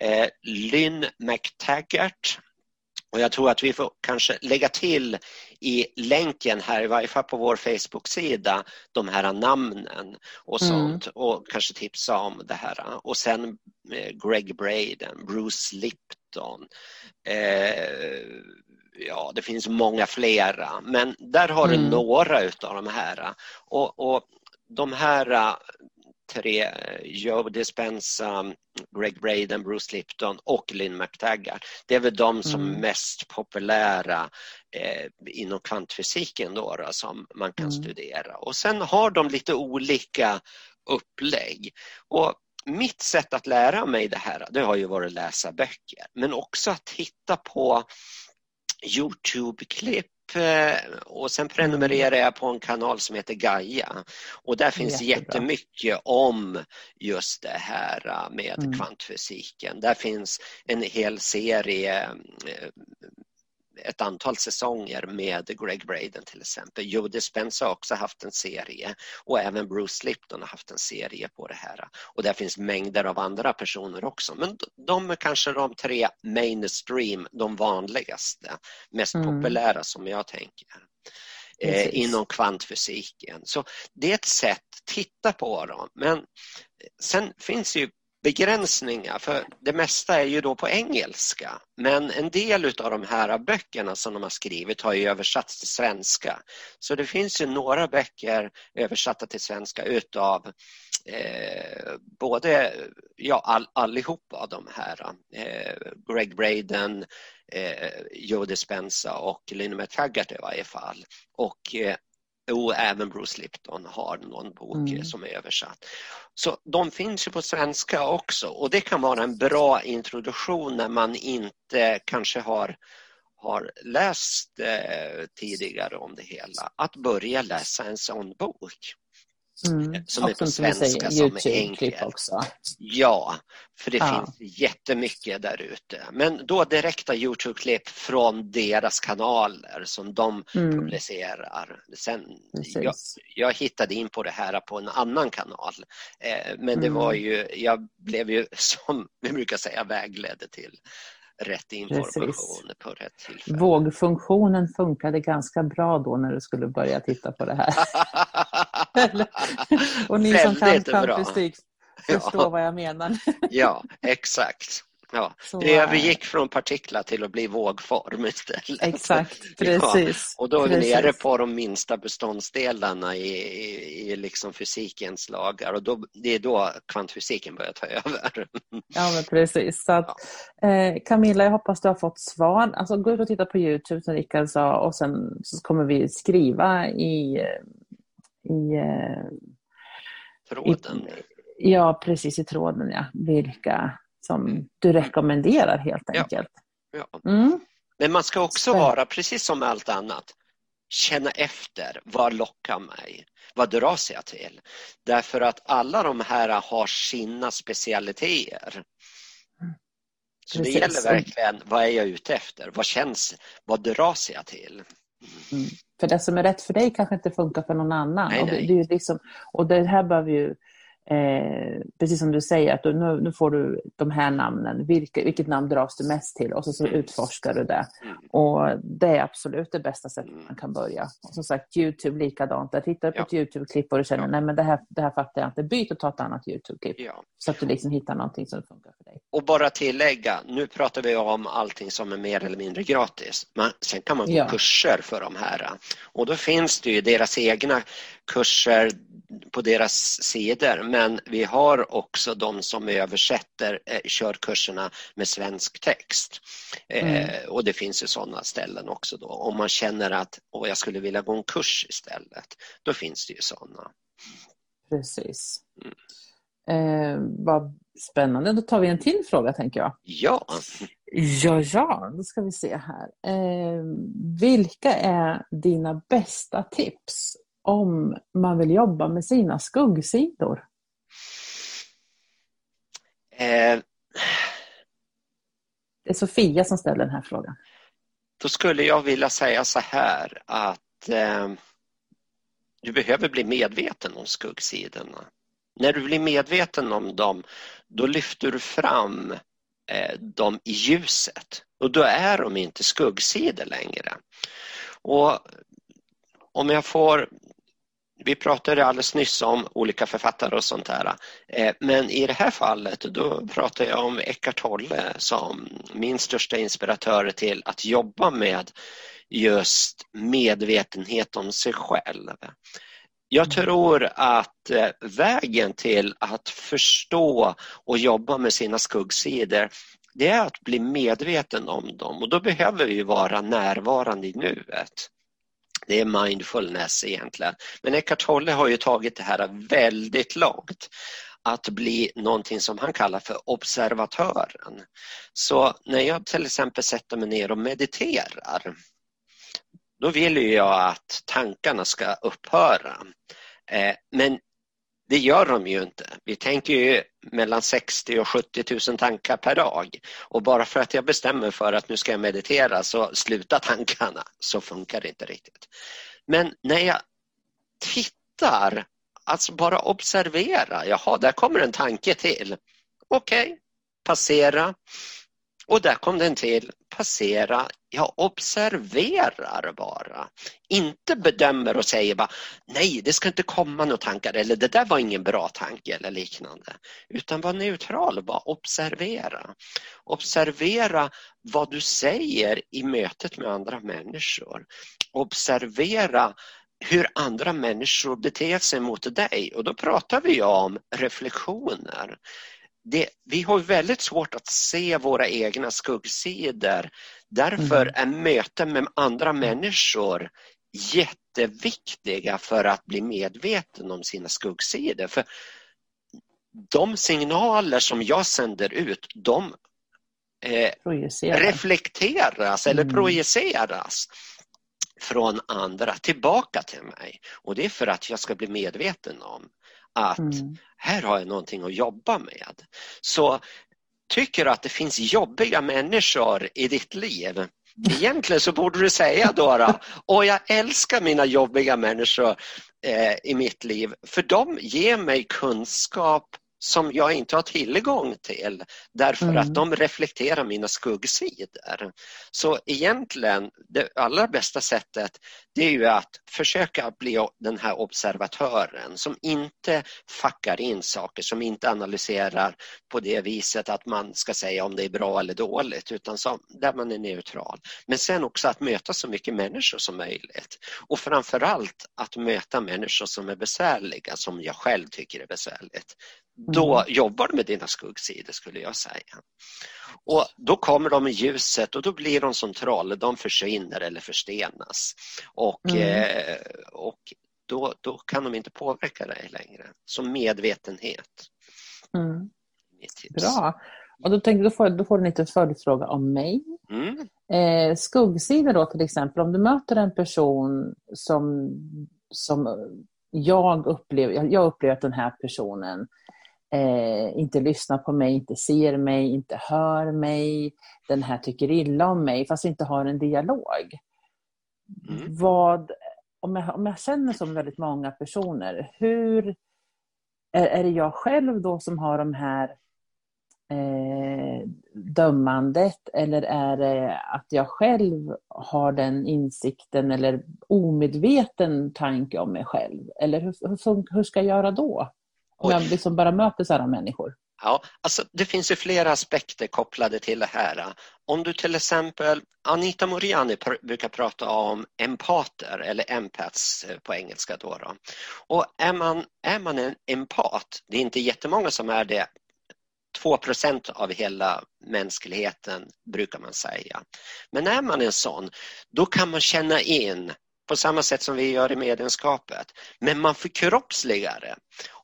Eh, Lynn McTaggart och jag tror att vi får kanske lägga till i länken här, i varje fall på vår Facebook-sida, de här namnen och mm. sånt mm. och kanske tipsa om det här. Och sen eh, Greg Braden, Bruce Lipton, eh, ja det finns många flera men där har mm. du några utav de här. Och, och de här tre, Joe Dispenza, Greg Braden, Bruce Lipton och Lynn McTaggart. Det är väl de som mm. mest populära eh, inom kvantfysiken då, då, som man kan mm. studera. Och sen har de lite olika upplägg. Och mitt sätt att lära mig det här, det har ju varit att läsa böcker, men också att titta på Youtube-klipp och sen prenumererar jag på en kanal som heter Gaia och där finns Jättebra. jättemycket om just det här eh, med mm. kvantfysiken. Där finns en hel serie eh, ett antal säsonger med Greg Braden till exempel. Joe Dispenza har också haft en serie och även Bruce Lipton har haft en serie på det här. Och där finns mängder av andra personer också. Men de är kanske de tre mainstream, de vanligaste, mest mm. populära som jag tänker. Eh, inom kvantfysiken. Så det är ett sätt, titta på dem. Men sen finns ju begränsningar för det mesta är ju då på engelska men en del av de här böckerna som de har skrivit har ju översatts till svenska. Så det finns ju några böcker översatta till svenska utav eh, både, ja all, allihopa de här, eh, Greg Braden, eh, Joe Dispenza och Lynn McTaggart i varje fall. Och eh, och även Bruce Lipton har någon bok mm. som är översatt. Så de finns ju på svenska också och det kan vara en bra introduktion när man inte kanske har, har läst eh, tidigare om det hela, att börja läsa en sån bok. Mm. Som är på svenska som är Youtube-klipp enkel. också. Ja, för det Ja. finns jättemycket där ute. Men då direkta Youtube-klipp från deras kanaler som de Mm. publicerar. Sen, Precis. jag, jag hittade in på det här på en annan kanal. Eh, men det Mm. var ju, jag blev ju [laughs] som vi brukar säga vägledd till rätt information på rätt tillfälle. Vågfunktionen funkade ganska bra då när du skulle börja titta på det här. [laughs] [laughs] Och ni som kan, fysik förstår Ja. vad jag menar. [laughs] Ja, exakt. Ja. Så, Det eh, övergick från partiklar till att bli vågform istället. Exakt, [laughs] Ja, precis. och då är vi nere på de minsta beståndsdelarna i, i, i liksom fysikens lagar och då, det är då kvantfysiken börjar ta över. Ja, men precis. Så att, eh, Camilla, jag hoppas du har fått svar. Alltså, gå ut och titta på Youtube som Rickard sa och sen så kommer vi skriva i, eh, i eh, Tråden. ja, precis i tråden, ja, vilka som du rekommenderar helt Ja. enkelt. Ja. Mm. Men man ska också vara, precis som med allt annat, känna efter. Vad lockar mig? Vad dras jag till? Därför att alla de här har sina specialiteter. Så det Precis. gäller verkligen, vad är jag ute efter? Vad känns, vad dras jag till? Mm. För det som är rätt för dig kanske inte funkar för någon annan. Nej, och, det, det är liksom, och det här behöver ju, eh, precis som du säger, att du, nu, nu får du de här namnen. Vilka, vilket namn dras du mest till? Och så, så utforskar du det. Mm. Och det är absolut det bästa sättet Mm. man kan börja. Och som sagt, Youtube likadant. Där tittar du på Ja. ett Youtube-klipp och du känner, Ja. nej men det här, det här fattar jag inte. Byt och ta ett annat Youtube-klipp. Ja. Så att du liksom hittar någonting som funkar för dig. Och bara tillägga, nu pratar vi om allting som är mer eller mindre gratis. Men sen kan man gå kurser för de här. Och då finns det ju deras egna kurser på deras sidor. Men vi har också de som översätter, eh, kör kurserna med svensk text. Eh, och det finns ju sådana ställen också då. Om man känner att Åh, jag skulle vilja gå en kurs istället, då finns det ju sådana. Precis. Mm. Eh, vad spännande. Då tar vi en till fråga tänker jag. Ja, Ja, ja, då ska vi se här. Eh, vilka är dina bästa tips om man vill jobba med sina skuggsidor? eh, Det är Sofia som ställer den här frågan. Då skulle jag vilja säga så här att eh, du behöver bli medveten om skuggsidorna. När du blir medveten om dem, då lyfter du fram eh, dem i ljuset och då är de inte skuggsidor längre. Och om jag får vi pratade alldeles nyss om olika författare och sånt där. Eh, Men i det här fallet då pratar jag om Eckart Tolle som min största inspiratör till att jobba med just medvetenhet om sig själv. Jag tror att eh, vägen till att förstå och jobba med sina skuggsidor det är att bli medveten om dem och då behöver vi vara närvarande i nuet. Det är mindfulness egentligen. Men Eckart Tolle har ju tagit det här väldigt långt. Att bli någonting som han kallar för observatören. Så när jag till exempel sätter mig ner och mediterar då vill ju jag att tankarna ska upphöra. Eh, men det gör de ju inte. Vi tänker ju mellan 60 och 70 000 tankar per dag. Och bara för att jag bestämmer för att nu ska jag meditera så slutar tankarna. Så funkar det inte riktigt. Men när jag tittar, alltså bara observera. Jaha, där kommer en tanke till. Okej, okay. passera. Och där kom den till. Passera. Jag observerar bara. Inte bedömer och säger bara nej, det ska inte komma några tankar eller det där var ingen bra tanke eller liknande. Utan var neutral och bara observera. Observera vad du säger i mötet med andra människor. Observera hur andra människor beter sig mot dig och då pratar vi om reflektioner. Det, vi har väldigt svårt att se våra egna skuggsidor. Därför är möten med andra människor jätteviktiga för att bli medveten om sina skuggsidor. För de signaler som jag sänder ut, de eh, reflekteras eller mm. projiceras från andra tillbaka till mig. Och det är för att jag ska bli medveten om att mm. här har jag någonting att jobba med. Så tycker du att det finns jobbiga människor i ditt liv, Egentligen så borde du säga då, och jag älskar mina jobbiga människor eh, i mitt liv för de ger mig kunskap som jag inte har tillgång till därför mm. att de reflekterar mina skuggsidor. Så egentligen det allra bästa sättet det är ju att försöka bli den här observatören som inte fuckar in saker, som inte analyserar på det viset att man ska säga om det är bra eller dåligt utan som, där man är neutral. Men sen också att möta så mycket människor som möjligt och framförallt att möta människor som är besvärliga som jag själv tycker är besvärligt då mm. jobbar du med dina skuggsidor skulle jag säga. Och Då kommer de i ljuset och då blir de som troll, de försvinner eller förstenas. Och, mm. eh, och då, då kan de inte påverka dig längre. Så medvetenhet. Mm. Bra. Och då, tänkte, då, får, då får du en liten följdfråga om mig. Mm. Eh, skuggsidor då till exempel, om du möter en person som, som jag upplever, jag upplever att den här personen eh, inte lyssnar på mig, inte ser mig, inte hör mig, den här tycker illa om mig, fast inte har en dialog. Mm. Vad, om, jag, om jag känner som väldigt många personer, hur är, är det jag själv då som har de här eh, dömandet eller är det att jag själv har den insikten eller omedveten tanke om mig själv? Eller hur, hur, hur ska jag göra då? Om jag liksom bara möter sådana människor? Ja, alltså det finns ju flera aspekter kopplade till det här. Om du till exempel, Anita Moriani brukar prata om empater eller empaths eh, på engelska. Då, då. Och är man, är man en empat, det är inte jättemånga som är det, 2% av hela mänskligheten brukar man säga. Men är man en sån, då kan man känna in på samma sätt som vi gör i medlemskapet. Men man förkroppsligar det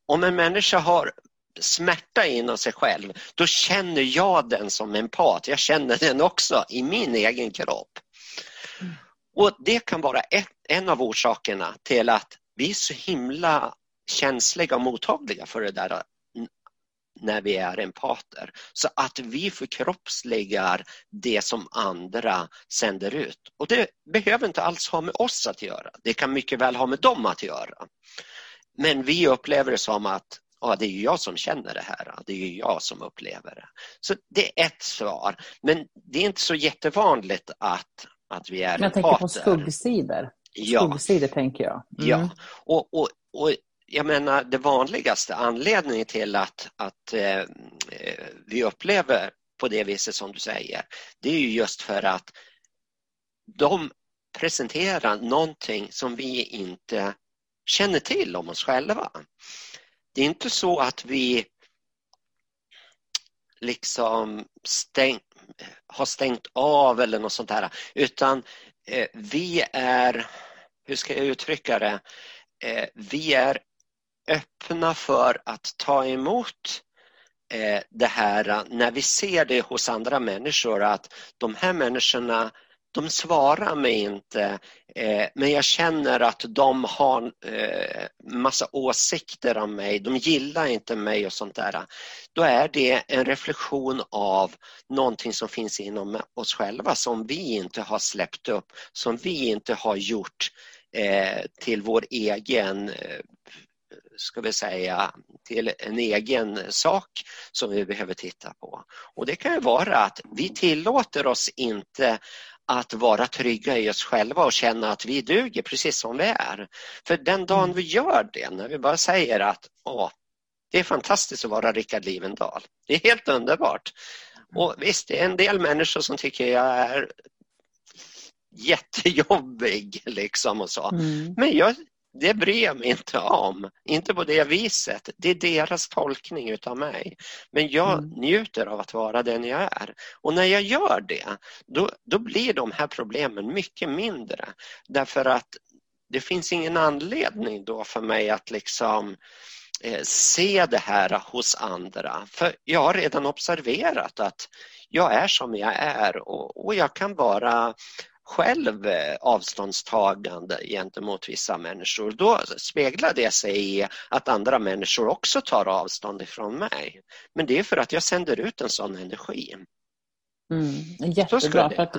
om en människa har smärta inom sig själv, då känner jag den som empat. Jag känner den också i min egen kropp. Och Det kan vara ett, en av orsakerna till att vi är så himla känsliga och mottagliga för det där när vi är empater. Så att vi förkroppsligar det som andra sänder ut. Och det behöver inte alls ha med oss att göra. Det kan mycket väl ha med dem att göra. Men vi upplever det som att ja, det är jag som känner det här, det är jag som upplever det. Så det är ett svar, men det är inte så jättevanligt att, att vi är Jag tänker på skuggsidor. Ja. Skuggsidor tänker jag. Mm. Ja, och, och, och jag menar det vanligaste anledningen till att, att eh, vi upplever på det viset som du säger, det är ju just för att de presenterar någonting som vi inte känner till om oss själva. Det är inte så att vi liksom stäng, har stängt av eller något sånt där utan eh, vi är, hur ska jag uttrycka det, eh, vi är öppna för att ta emot eh, det här när vi ser det hos andra människor att de här människorna de svarar mig inte eh, men jag känner att de har eh, massa åsikter om mig, de gillar inte mig och sånt där. Då är det en reflektion av någonting som finns inom oss själva som vi inte har släppt upp, som vi inte har gjort eh, till vår egen eh, ska vi säga, till en egen sak som vi behöver titta på. Och det kan ju vara att vi tillåter oss inte att vara trygga i oss själva och känna att vi duger precis som vi är. För den dagen mm. vi gör det, när vi bara säger att Åh, det är fantastiskt att vara Rickard Livendal. Det är helt underbart. Och visst, det är en del människor som tycker jag är jättejobbig [laughs] liksom och så. Mm. Men jag, det bryr jag mig inte om. Inte på det viset. Det är deras tolkning utav mig. Men jag mm. njuter av att vara den jag är. Och när jag gör det, då, då blir de här problemen mycket mindre. Därför att det finns ingen anledning då för mig att liksom eh, se det här hos andra. För jag har redan observerat att jag är som jag är och, och jag kan vara själv eh, avståndstagande gentemot vissa människor. Då speglar det sig i att andra människor också tar avstånd ifrån mig. Men det är för att jag sänder ut en sån energi. Mm, jättebra. För att,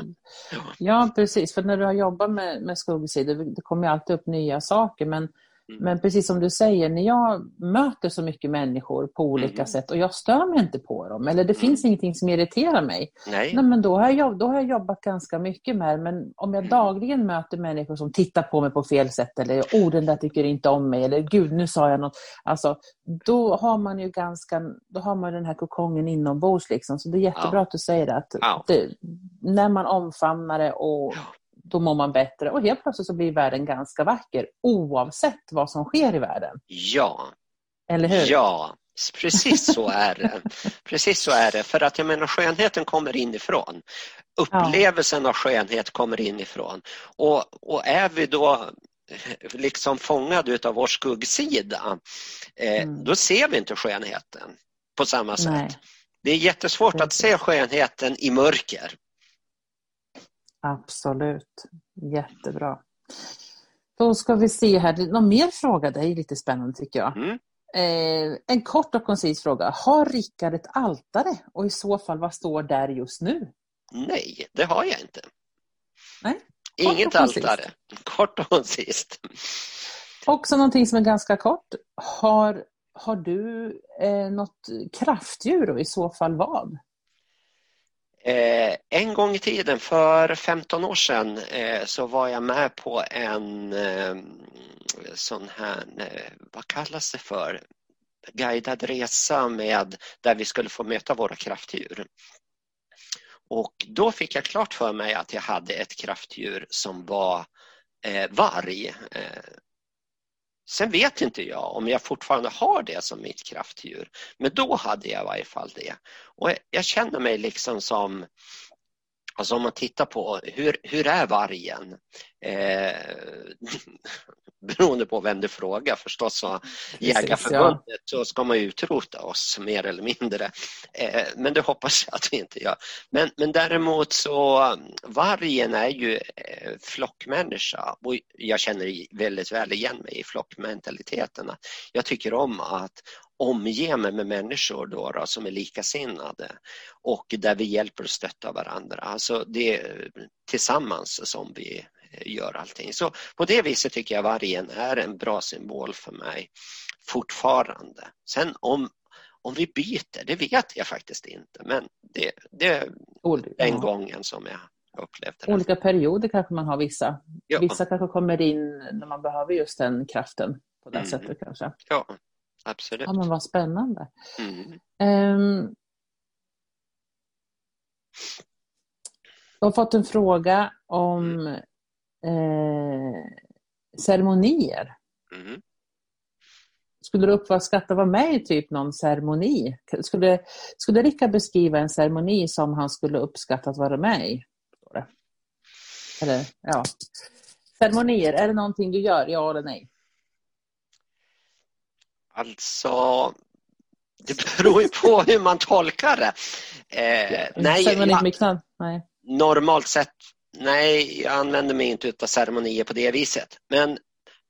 ja, precis. För när du har jobbat med, med skuggsidor, det kommer alltid upp nya saker. Men. Men precis som du säger, när jag möter så mycket människor på olika mm. sätt och jag stör mig inte på dem, eller det mm. finns ingenting som irriterar mig, Nej. Nej, men då, har jag, då har jag jobbat ganska mycket med det. Men om jag mm. dagligen möter människor som tittar på mig på fel sätt, eller oh, där tycker inte om mig, eller gud, nu sa jag något. Alltså, då har man ju ganska, då har man den här kokongen inombords. Liksom. Så det är jättebra ja. att du säger det, att ja. det, när man omfamnar det och då mår man bättre och helt plötsligt så blir världen ganska vacker oavsett vad som sker i världen. Ja. Eller hur? Ja, precis så är det. [laughs] precis så är det. För att jag menar skönheten kommer inifrån. Upplevelsen ja. av skönhet kommer inifrån. Och, och är vi då liksom fångade av vår skuggsida, eh, mm. då ser vi inte skönheten på samma sätt. Nej. Det är jättesvårt att se skönheten i mörker. Absolut. Jättebra. Då ska vi se här, någon mer fråga? Det är lite spännande tycker jag. Mm. Eh, en kort och koncis fråga. Har Rickard ett altare och i så fall vad står där just nu? Nej, det har jag inte. Nej? Inget altare. Kort och koncist. Också någonting som är ganska kort. Har, har du eh, något kraftdjur och i så fall vad? Eh, en gång i tiden, för 15 år sedan, eh, så var jag med på en eh, sån här, eh, vad kallas det för, guidad resa med, där vi skulle få möta våra kraftdjur. Och då fick jag klart för mig att jag hade ett kraftdjur som var eh, varg. Eh, Sen vet inte jag om jag fortfarande har det som mitt kraftdjur, men då hade jag i varje fall det. Och jag känner mig liksom som, alltså om man tittar på hur, hur är vargen? Eh, [laughs] beroende på vem du frågar förstås. Så Jägarförbundet så ska man utrota oss mer eller mindre. Eh, men det hoppas jag att vi inte gör. Men, men däremot så vargen är ju eh, flockmänniska och jag känner väldigt väl igen mig i flockmentaliteten. Jag tycker om att omge mig med människor då, då, som är likasinnade och där vi hjälper och stöttar varandra. Alltså det är tillsammans som vi gör allting. Så på det viset tycker jag vargen är en bra symbol för mig fortfarande. Sen om, om vi byter, det vet jag faktiskt inte, men det, det är den gången som jag upplevde det. Olika perioder kanske man har vissa. Ja. Vissa kanske kommer in när man behöver just den kraften på det mm. sättet kanske. Ja, absolut. Ja, men vad spännande. Mm. Um, jag har fått en fråga om mm eh, ceremonier. Mm. Skulle du uppskatta vara med i typ någon ceremoni? Skulle, skulle Rickard beskriva en ceremoni som han skulle uppskatta att vara med i? Eller, ja. Ceremonier, är det någonting du gör, ja eller nej? Alltså, det beror ju på hur man tolkar det. Eh, nej, jag, nej, normalt sett Nej, jag använder mig inte av ceremonier på det viset. Men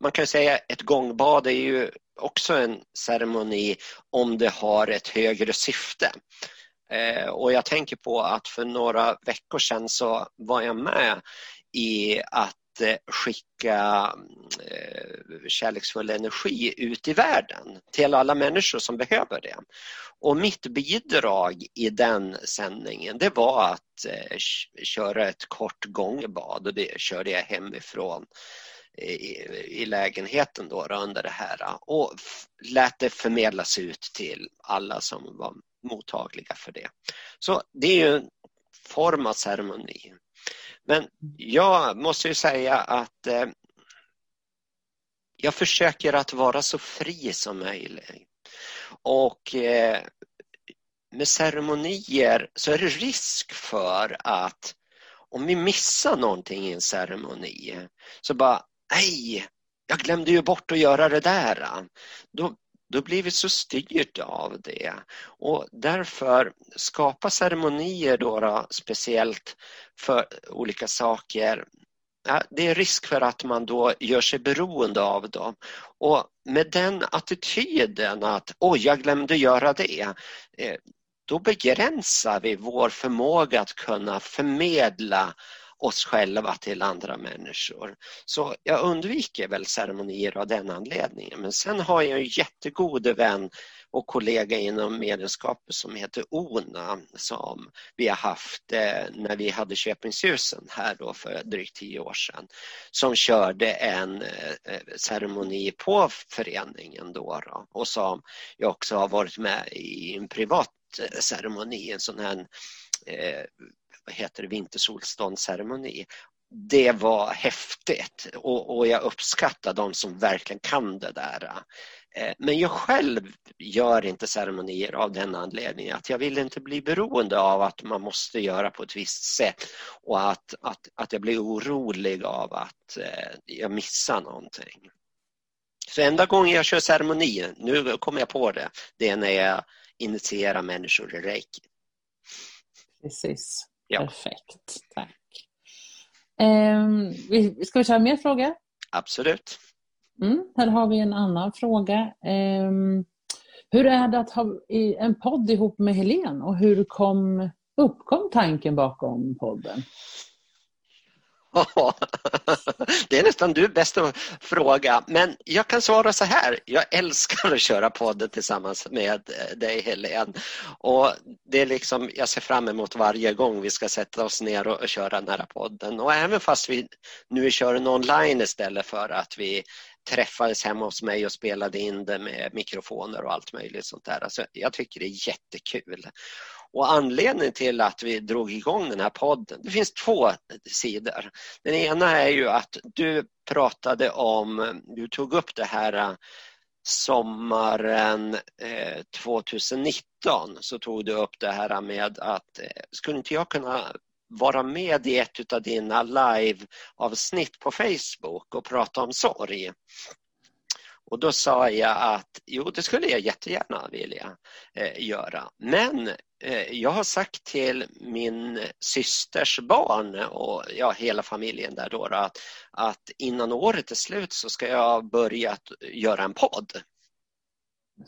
man kan säga att ett gångbad är ju också en ceremoni om det har ett högre syfte. Eh, och jag tänker på att för några veckor sedan så var jag med i att Eh, skicka eh, kärleksfull energi ut i världen till alla människor som behöver det. Och mitt bidrag i den sändningen det var att eh, köra ett kort gångbad och det körde jag hemifrån i, i lägenheten då under det här och lät det förmedlas ut till alla som var mottagliga för det. Så det är ju en form av ceremoni. Men jag måste ju säga att eh, jag försöker att vara så fri som möjligt. Och eh, med ceremonier så är det risk för att om vi missar någonting i en ceremoni så bara, nej, jag glömde ju bort att göra det där. Då, då blir vi så styrda av det. Och därför skapa ceremonier då, då speciellt för olika saker Ja, det är risk för att man då gör sig beroende av dem. Och med den attityden att oj, jag glömde göra det, eh, då begränsar vi vår förmåga att kunna förmedla oss själva till andra människor. Så jag undviker väl ceremonier av den anledningen. Men sen har jag en jättegod vän och kollega inom medlemskapet som heter ONA som vi har haft eh, när vi hade Köpingsljusen här då för drygt tio år sedan. Som körde en eh, eh, ceremoni på föreningen då, då och som jag också har varit med i en privat ceremoni, en sån här eh, vad heter det, vintersolståndsceremoni. Det var häftigt och, och jag uppskattar de som verkligen kan det där. Eh, men jag själv gör inte ceremonier av den anledningen att jag vill inte bli beroende av att man måste göra på ett visst sätt och att, att, att jag blir orolig av att eh, jag missar någonting. Så enda gången jag kör ceremoni, nu kommer jag på det, det är när jag initierar människor i reiki. Precis. Ja. Perfekt, tack. Eh, ska vi köra mer frågor? Absolut. Mm, här har vi en annan fråga. Eh, hur är det att ha en podd ihop med Helen och hur kom, uppkom tanken bakom podden? [laughs] det är nästan du bäst att fråga, men jag kan svara så här. Jag älskar att köra podden tillsammans med eh, dig Helene. Och det är liksom, jag ser fram emot varje gång vi ska sätta oss ner och, köra den här podden. Och även fast vi nu kör den online istället för att vi träffades hemma hos mig och spelade in det med mikrofoner och allt möjligt sånt där. Alltså, jag tycker det är jättekul. Och anledningen till att vi drog igång den här podden, det finns två sidor. Den ena är ju att du pratade om, du tog upp det här äh, sommaren äh, 2019 så tog du upp det här med att äh, skulle inte jag kunna vara med i ett av dina live-avsnitt på Facebook och prata om sorg. Och då sa jag att jo, det skulle jag jättegärna vilja eh, göra. Men jag har sagt till min systers barn och ja, hela familjen där då, att, att innan året är slut så ska jag börja att göra en podd.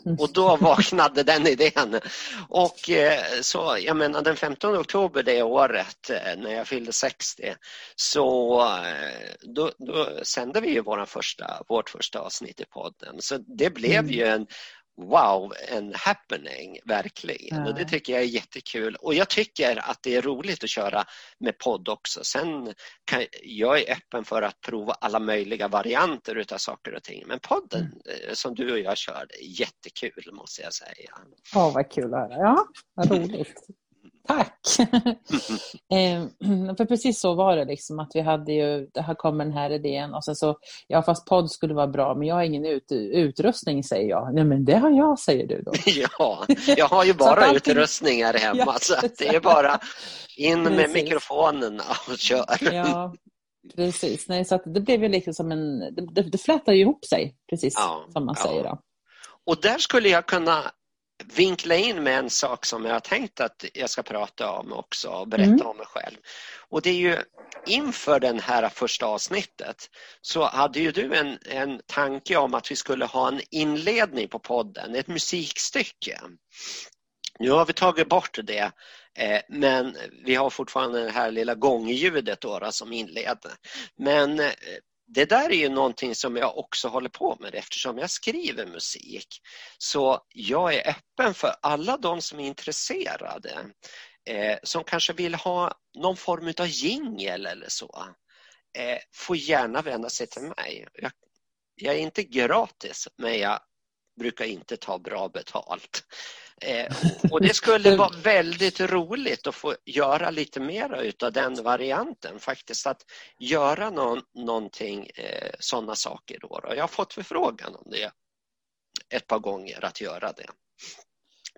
[laughs] Och då vaknade den idén. Och eh, så, jag menar den 15 oktober det året eh, när jag fyllde 60 så eh, då, då sände vi ju vår första, vårt första avsnitt i podden. Så det blev mm. ju en wow, en happening, verkligen. Ja. Och det tycker jag är jättekul. Och jag tycker att det är roligt att köra med podd också. Sen kan jag är öppen för att prova alla möjliga varianter utav saker och ting. Men podden mm. Eh, som du och jag kör, är jättekul måste jag säga. Ja, vad kul att höra. Ja, vad roligt. Tack! [laughs] eh, för precis så var det, liksom, att vi hade ju, det här kom den här idén och sen så, ja fast podd skulle vara bra, men jag har ingen ut, utrustning säger jag. Nej men det har jag, säger du då. [laughs] ja, jag har ju bara allting... utrustning här hemma [laughs] ja, så det är bara in med precis. mikrofonerna och kör. ja, precis. Nej, så att det blev ju liksom som en, det, det flätade ihop sig, precis ja, som man ja. säger då. Och där skulle jag kunna vinkla in med en sak som jag har tänkt att jag ska prata om också och berätta mm. om mig själv. Och det är ju inför det här första avsnittet så hade ju du en, en tanke om att vi skulle ha en inledning på podden, ett musikstycke. Nu har vi tagit bort det eh, men vi har fortfarande det här lilla gångljudet då, som inleder. Men eh, det där är ju någonting som jag också håller på med eftersom jag skriver musik. Så jag är öppen för alla de som är intresserade eh, som kanske vill ha någon form av jingel eller så. Eh, får gärna vända sig till mig. Jag, jag är inte gratis men jag brukar inte ta bra betalt. Eh, och det skulle vara väldigt roligt att få göra lite mera utav den varianten faktiskt. Att göra någon, någonting, eh, sådana saker. Då. Jag har fått förfrågan om det ett par gånger att göra det.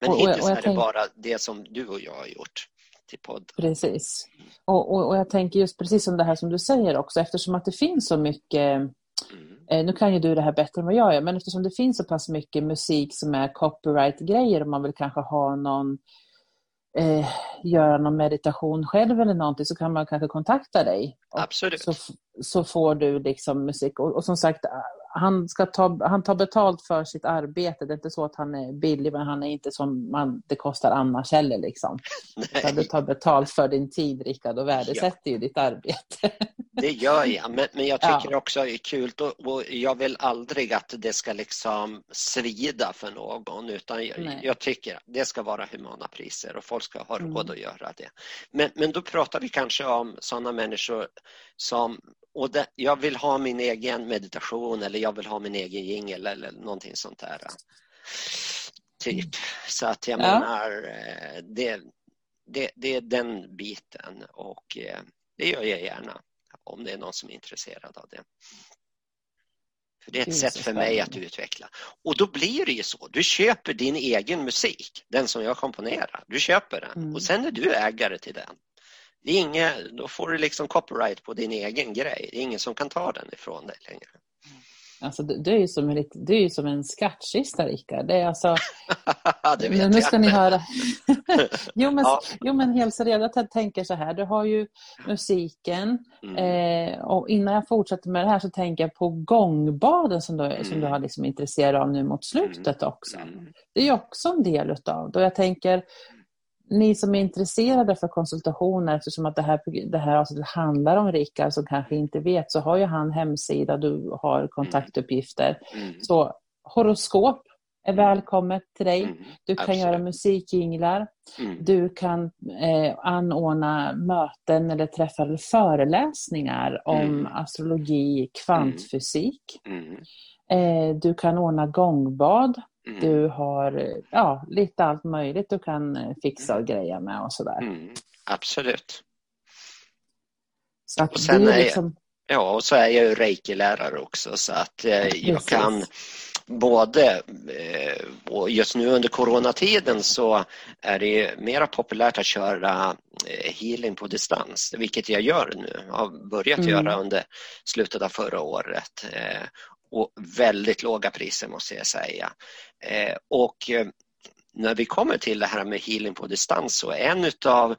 Men och, hittills och är det tänk... bara det som du och jag har gjort till podden. Precis. Och, och, och, jag tänker just precis som det här som du säger också eftersom att det finns så mycket mm Eh, nu kan ju du det här bättre än vad jag gör, men eftersom det finns så pass mycket musik som är copyright-grejer och man vill kanske ha någon eh, göra någon meditation själv eller någonting så kan man kanske kontakta dig. Absolut. Så, så får du liksom musik. Och, och, som sagt, han, ska ta, han tar betalt för sitt arbete. Det är inte så att han är billig, men han är inte som man, det kostar annars heller. Liksom. [laughs] Du tar betalt för din tid, Rickard, och värdesätter ja. ju ditt arbete. [laughs] Det gör jag, men, men jag tycker ja. också det är kul och, och, jag vill aldrig att det ska liksom svida för någon utan jag, jag, tycker att det ska vara humana priser och folk ska ha råd mm. att göra det. Men, men då pratar vi kanske om sådana människor som och det, jag vill ha min egen meditation eller jag vill ha min egen jingel eller någonting sånt där. Typ. Så att jag ja. menar, eh, det, det, det är den biten och eh, det gör jag gärna om det är någon som är intresserad av det. För det är ett sätt för mig att utveckla. Och då blir det ju så. Du köper din egen musik, den som jag komponerar. Du köper den mm. och sen är du ägare till den. Det är inga, då får du liksom copyright på din egen grej. Det är ingen som kan ta den ifrån dig längre. Alltså, det, är ju som en, det är som en skattkista, Rickard. Det är alltså... [laughs] det vet nu ska jag. ni höra. [laughs] jo, men, ja. jo, men helt seriöst, jag tänker så här. Du har ju musiken mm. eh, och innan jag fortsätter med det här så tänker jag på gångbaden som du, mm. som du har liksom intresserad av nu mot slutet mm. också. Mm. Det är ju också en del utav det. Jag tänker, ni som är intresserade för konsultationer, eftersom att det här, det här avsnittet handlar om Rickard som kanske inte vet, så har ju han hemsida, du har kontaktuppgifter. Mm. Så horoskop är mm. välkommet till dig. Mm. Du kan Absolut. göra musikjinglar. Mm. Du kan eh, anordna möten eller träffa föreläsningar om mm. astrologi, kvantfysik. Mm. Eh, du kan ordna gångbad. Mm. Du har ja, lite allt möjligt du kan eh, fixa och greja med och sådär. Mm, absolut. Så att och sen är liksom... Ja, och så är jag ju reiki-lärare också så att eh, jag kan både, eh, och just nu under coronatiden så är det mera populärt att köra eh, healing på distans, vilket jag gör nu, har börjat mm. göra under slutet av förra året. Och väldigt låga priser måste jag säga. Eh, och eh, när vi kommer till det här med healing på distans så en av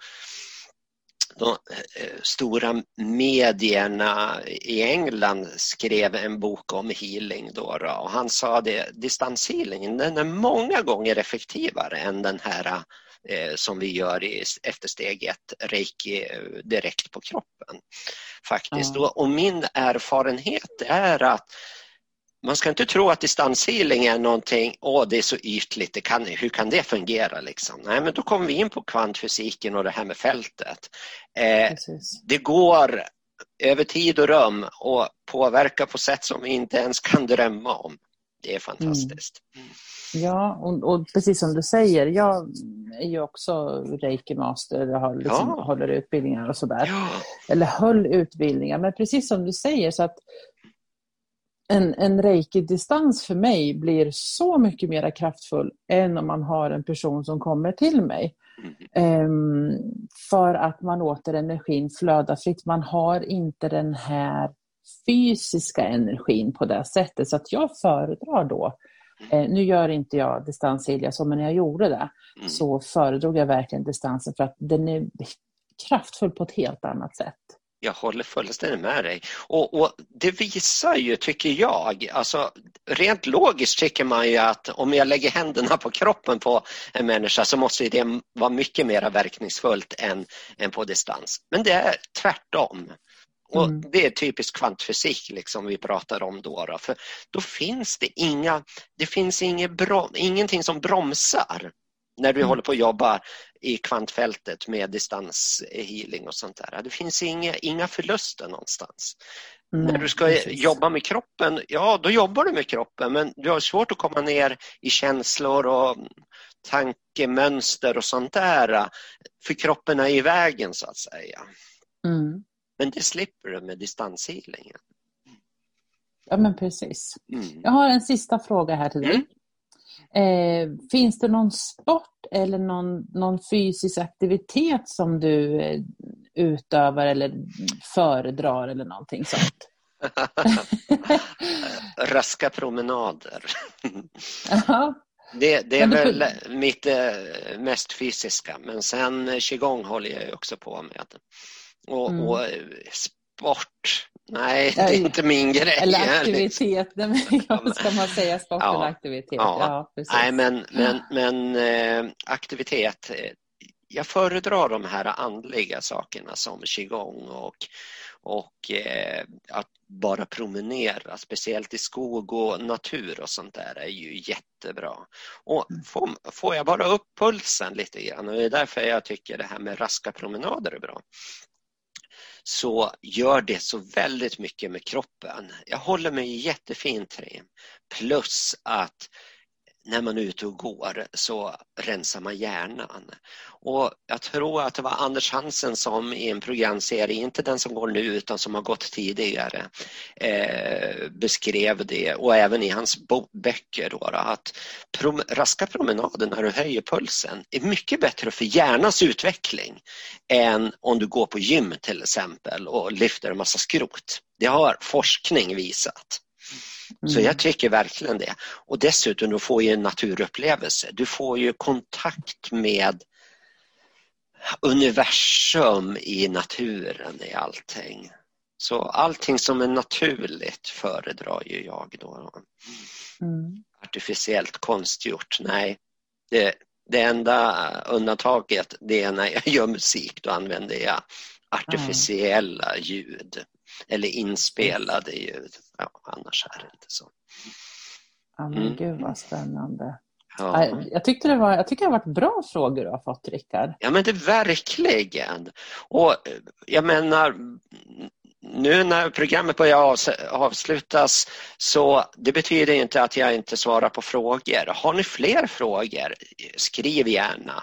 de eh, stora medierna i England skrev en bok om healing då, då och han sa det, distanshealing den är många gånger effektivare än den här eh, som vi gör i, efter steg ett, reiki direkt på kroppen. Faktiskt. Mm. Och, och min erfarenhet är att man ska inte tro att distanshealing är någonting, åh det är så ytligt, det kan, hur kan det fungera liksom? Nej men då kommer vi in på kvantfysiken och det här med fältet. Eh, det går över tid och rum och påverka på sätt som vi inte ens kan drömma om. Det är fantastiskt. Mm. Ja, och, och, precis som du säger, jag är ju också reiki-master, jag har liksom, ja. håller utbildningar och sådär. Ja. Eller höll utbildningar, men precis som du säger så att en, en reiki-distans för mig blir så mycket mer kraftfull än om man har en person som kommer till mig. Um, för att man låter energin flöda fritt. Man har inte den här fysiska energin på det sättet. Så att jag föredrar då, eh, nu gör inte jag distansilja så, men när jag gjorde det mm. så föredrog jag verkligen distansen för att den är kraftfull på ett helt annat sätt. Jag håller fullständigt med dig. Och, och, det visar ju, tycker jag, alltså rent logiskt tycker man ju att om jag lägger händerna på kroppen på en människa så måste det vara mycket mer verkningsfullt än, än på distans. Men det är tvärtom. Och mm. Det är typisk kvantfysik liksom vi pratar om då, då. För då finns det inga, det finns inget brom, ingenting som bromsar när du mm. håller på att jobba i kvantfältet med distanshealing och sånt där. Det finns inga, inga förluster någonstans. Mm, när du ska precis. jobba med kroppen, ja då jobbar du med kroppen men du har svårt att komma ner i känslor och tankemönster och sånt där för kroppen är i vägen så att säga. Mm. Men det slipper du med distanshealingen. Ja men precis. Mm. Jag har en sista fråga här till dig. Eh, finns det någon sport eller någon, någon fysisk aktivitet som du eh, utövar eller föredrar eller någonting sånt? [laughs] Raska promenader. Det, det är väl mitt eh, mest fysiska, men sen qigong håller jag också på med. Och, mm. och eh, sport, nej, det är inte min grej. Eller aktivitet, liksom. ska man säga sport ja, eller aktivitet? Ja, ja. Nej, men, men, men äh, aktivitet, jag föredrar de här andliga sakerna som qigong och, och eh, att bara promenera, speciellt i skog och natur och sånt där är ju jättebra. Och mm. får, får jag bara upp pulsen lite grann och det är därför jag tycker det här med raska promenader är bra så gör det så väldigt mycket med kroppen. Jag håller mig jättefint trim. Plus att när man är ute och går så rensar man hjärnan. Och jag tror att det var Anders Hansen som i en programserie, inte den som går nu utan som har gått tidigare, eh, beskrev det och även i hans böcker då, att prom raska promenader när du höjer pulsen är mycket bättre för hjärnans utveckling än om du går på gym till exempel och lyfter en massa skrot. Det har forskning visat. Så jag mm. tycker verkligen det. Och dessutom, du får ju en naturupplevelse. Du får ju kontakt med universum i naturen i allting. Så allting som är naturligt föredrar ju jag då. Mm. Artificiellt konstgjort, nej. Det, det enda undantaget det är när jag [laughs] gör musik, då använder jag artificiella ljud eller inspelade ljud. Ja, annars är det inte så. Ja, men mm. gud vad spännande. Ja. Jag, tyckte det var, jag tycker det har varit bra frågor du har fått, Rickard. Ja, men det verkligen. Och jag menar, nu när programmet börjar avslutas så det betyder inte att jag inte svarar på frågor. Har ni fler frågor, skriv gärna.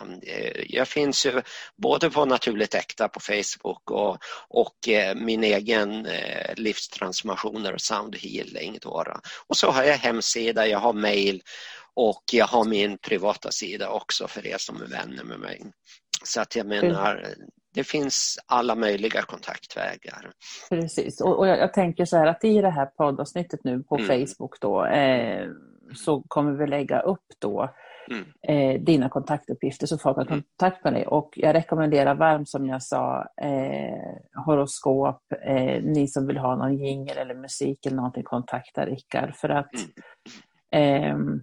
Jag finns ju både på Naturligt Äkta på Facebook och, och eh, min egen eh, livstransformationer och sound healing. Då. Och så har jag hemsida, jag har mail och jag har min privata sida också för er som är vänner med mig. Så att jag menar, det finns alla möjliga kontaktvägar. Precis, och, och jag, jag, tänker så här att i det här poddavsnittet nu på mm. Facebook då eh, så kommer vi lägga upp då mm. eh, dina kontaktuppgifter så folk har mm. kontakt med dig. Och jag rekommenderar varmt som jag sa eh, horoskop, eh, ni som vill ha någon jingel eller musik eller någonting kontakta Rickard för att mm. ehm,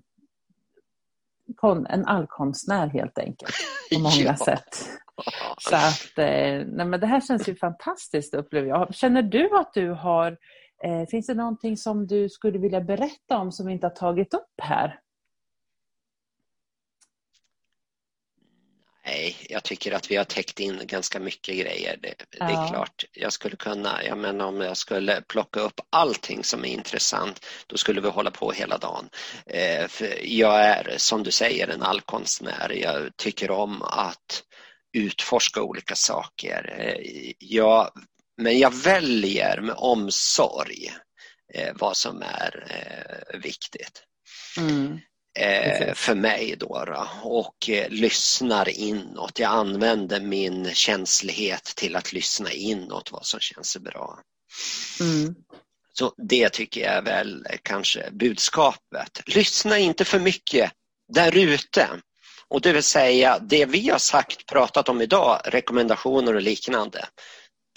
en allkonstnär helt enkelt på [laughs] många ja. sätt. [laughs] Så att, eh, nej men det här känns ju fantastiskt upplever jag. Känner du att du har, eh, finns det någonting som du skulle vilja berätta om som vi inte har tagit upp här? Nej, jag tycker att vi har täckt in ganska mycket grejer. Det, ja. det, är klart, jag skulle kunna, jag menar om jag skulle plocka upp allting som är intressant, då skulle vi hålla på hela dagen. Eh, jag är, som du säger, en allkonstnär. Jag tycker om att utforska olika saker. Eh, jag, men jag väljer med omsorg eh, vad som är eh, viktigt. Mm. För mig då, då och lyssnar inåt. Jag använder min känslighet till att lyssna inåt vad som känns bra. Mm. Så det tycker jag är väl kanske budskapet. Lyssna inte för mycket där ute. Och det vill säga det vi har sagt, pratat om idag, rekommendationer och liknande.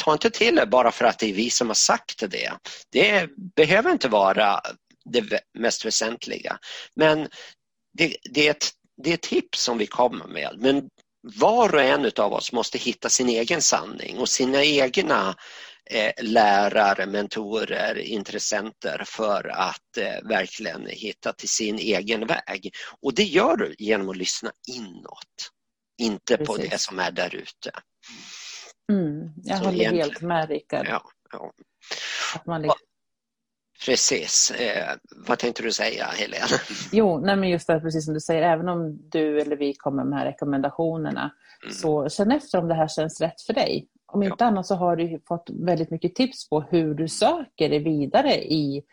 Ta inte till er bara för att det är vi som har sagt det. Det behöver inte vara det mest väsentliga. Men det, det, är ett, det är ett tips som vi kommer med. Men var och en av oss måste hitta sin egen sanning och sina egna lärare, mentorer, intressenter för att eh, verkligen hitta till sin egen väg. Och det gör du genom att lyssna inåt, inte Precis. på det som är där ute. Mm, jag Så håller egentligen... helt med Rickard. Ja, ja. Liksom... Precis. Eh, vad tänkte du säga, Helene? [laughs] Jo, nej men just det, precis som du säger, även om du eller vi kommer med rekommendationerna, mm. så känn efter om det här känns rätt för dig. Om inte ja. annat så har du fått väldigt mycket tips på hur du söker dig vidare i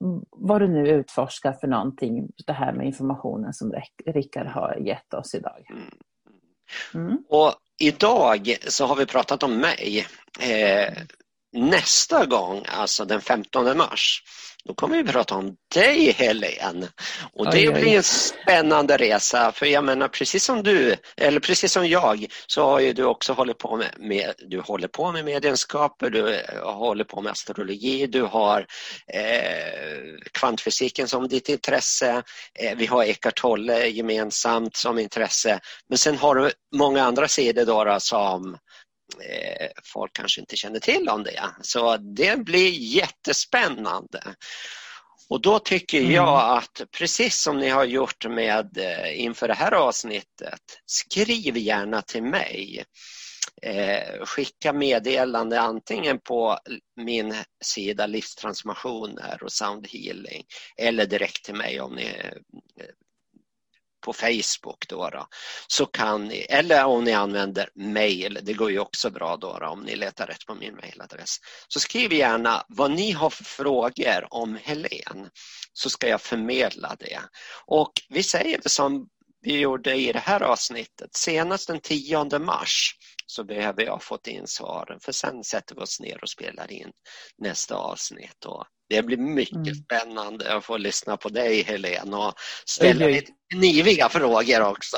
mm. vad du nu utforskar för någonting, det här med informationen som Rickard har gett oss idag. Mm. Mm. Och idag så har vi pratat om mig. Eh, nästa gång, alltså den 15 mars, då kommer vi prata om dig Helene. Och det oj. blir en spännande resa för jag menar precis som du, eller precis som jag, så har ju du också hållit på med, med du håller på med medienskaper, du eh, håller på med astrologi, du har eh, kvantfysiken som ditt intresse, eh, vi har Eckart Tolle gemensamt som intresse, men sen har du många andra sidor då, då som folk kanske inte känner till om det. Så det blir jättespännande. Och då tycker mm. jag att precis som ni har gjort med eh, inför det här avsnittet, skriv gärna till mig. Eh, skicka meddelande antingen på min sida Livstransformationer och Sound Healing eller direkt till mig om ni på Facebook då, då, så kan ni, eller om ni använder mail, det går ju också bra då, då om ni letar rätt på min mailadress. Så skriv gärna vad ni har för frågor om Helen så ska jag förmedla det. Och vi säger det som vi gjorde i det här avsnittet, senast den 10 mars så behöver jag ha fått in svaren för sen sätter vi oss ner och spelar in nästa avsnitt. Och det blir mycket mm. spännande att få lyssna på dig Helene och ställa oj, lite kniviga frågor också.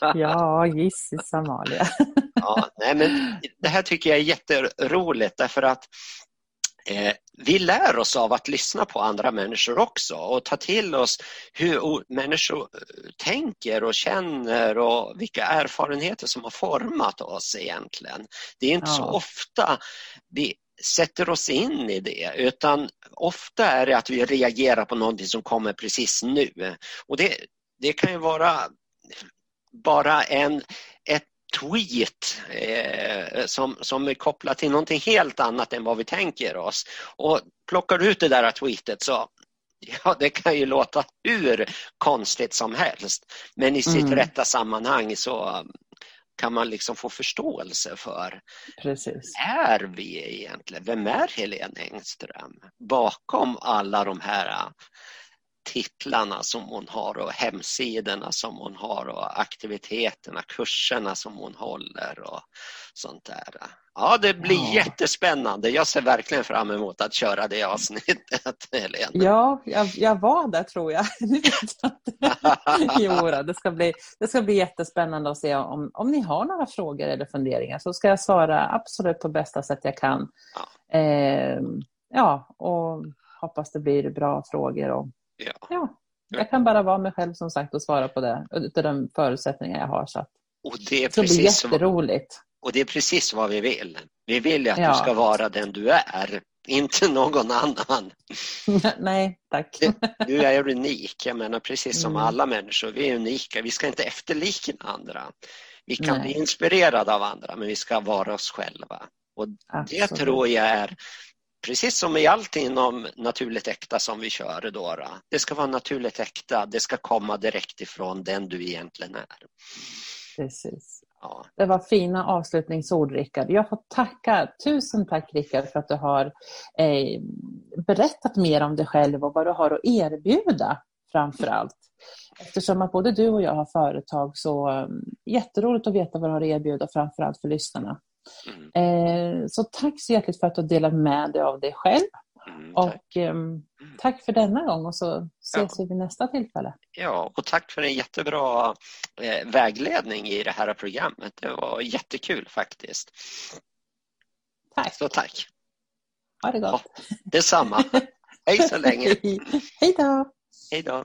[laughs] ja, gissis [laughs] Amalia. ja, nej, men det här tycker jag är jätteroligt därför att eh, vi lär oss av att lyssna på andra människor också och ta till oss hur människor tänker och känner och vilka erfarenheter som har format oss egentligen. Det är inte ja. så ofta vi sätter oss in i det utan ofta är det att vi reagerar på någonting som kommer precis nu. Och det, det kan ju vara bara en, ett tweet eh, som, som är kopplat till någonting helt annat än vad vi tänker oss. Och plockar du ut det där tweetet så Ja, det kan ju låta hur konstigt som helst men i sitt mm. rätta sammanhang så kan man liksom få förståelse för. Precis. Är vi egentligen? Vem är Helene Engström? Bakom alla de här titlarna som hon har och hemsidorna som hon har och aktiviteterna, kurserna som hon håller och sånt där. Ja, det blir ja. jättespännande. Jag ser verkligen fram emot att köra det avsnittet, [laughs] Helene. Ja, jag, jag var där tror jag. [laughs] [laughs] jo, det, ska bli, det ska bli jättespännande att se om, om ni har några frågor eller funderingar så ska jag svara absolut på bästa sätt jag kan. Ja, eh, ja och hoppas det blir bra frågor och Ja. ja. Jag kan bara vara mig själv som sagt och svara på det utifrån de förutsättningar jag har. Så att och det, är precis det blir jätteroligt. och det är precis vad vi vill. Vi vill att ja. du ska vara den du är, inte någon annan. [laughs] Nej, tack. Du är unik, jag menar precis som mm. alla människor. Vi är unika, vi ska inte efterlikna andra. Vi kan Nej. bli inspirerade av andra, men vi ska vara oss själva. Och Det tror jag är precis som i allt inom naturligt äkta som vi kör då, Det ska vara naturligt äkta, det ska komma direkt ifrån den du egentligen är. Precis. Ja. Det var fina avslutningsord Rickard. Jag får tacka, tusen tack Rickard för att du har eh, berättat mer om dig själv och vad du har att erbjuda framför allt. Eftersom att både du och jag har företag så um, jätteroligt att veta vad du har att erbjuda framför allt för lyssnarna. Mm. Eh, så tack så hjärtligt för att du har delat med dig av dig själv. Mm, och eh, tack för denna gång och så ses ja. vi vid nästa tillfälle. Ja, och tack för en jättebra eh, vägledning i det här programmet. Det var jättekul faktiskt. Tack. Så tack. Ha det gott. Ja, detsamma. [laughs] Hej så länge. Hej då. Hej då.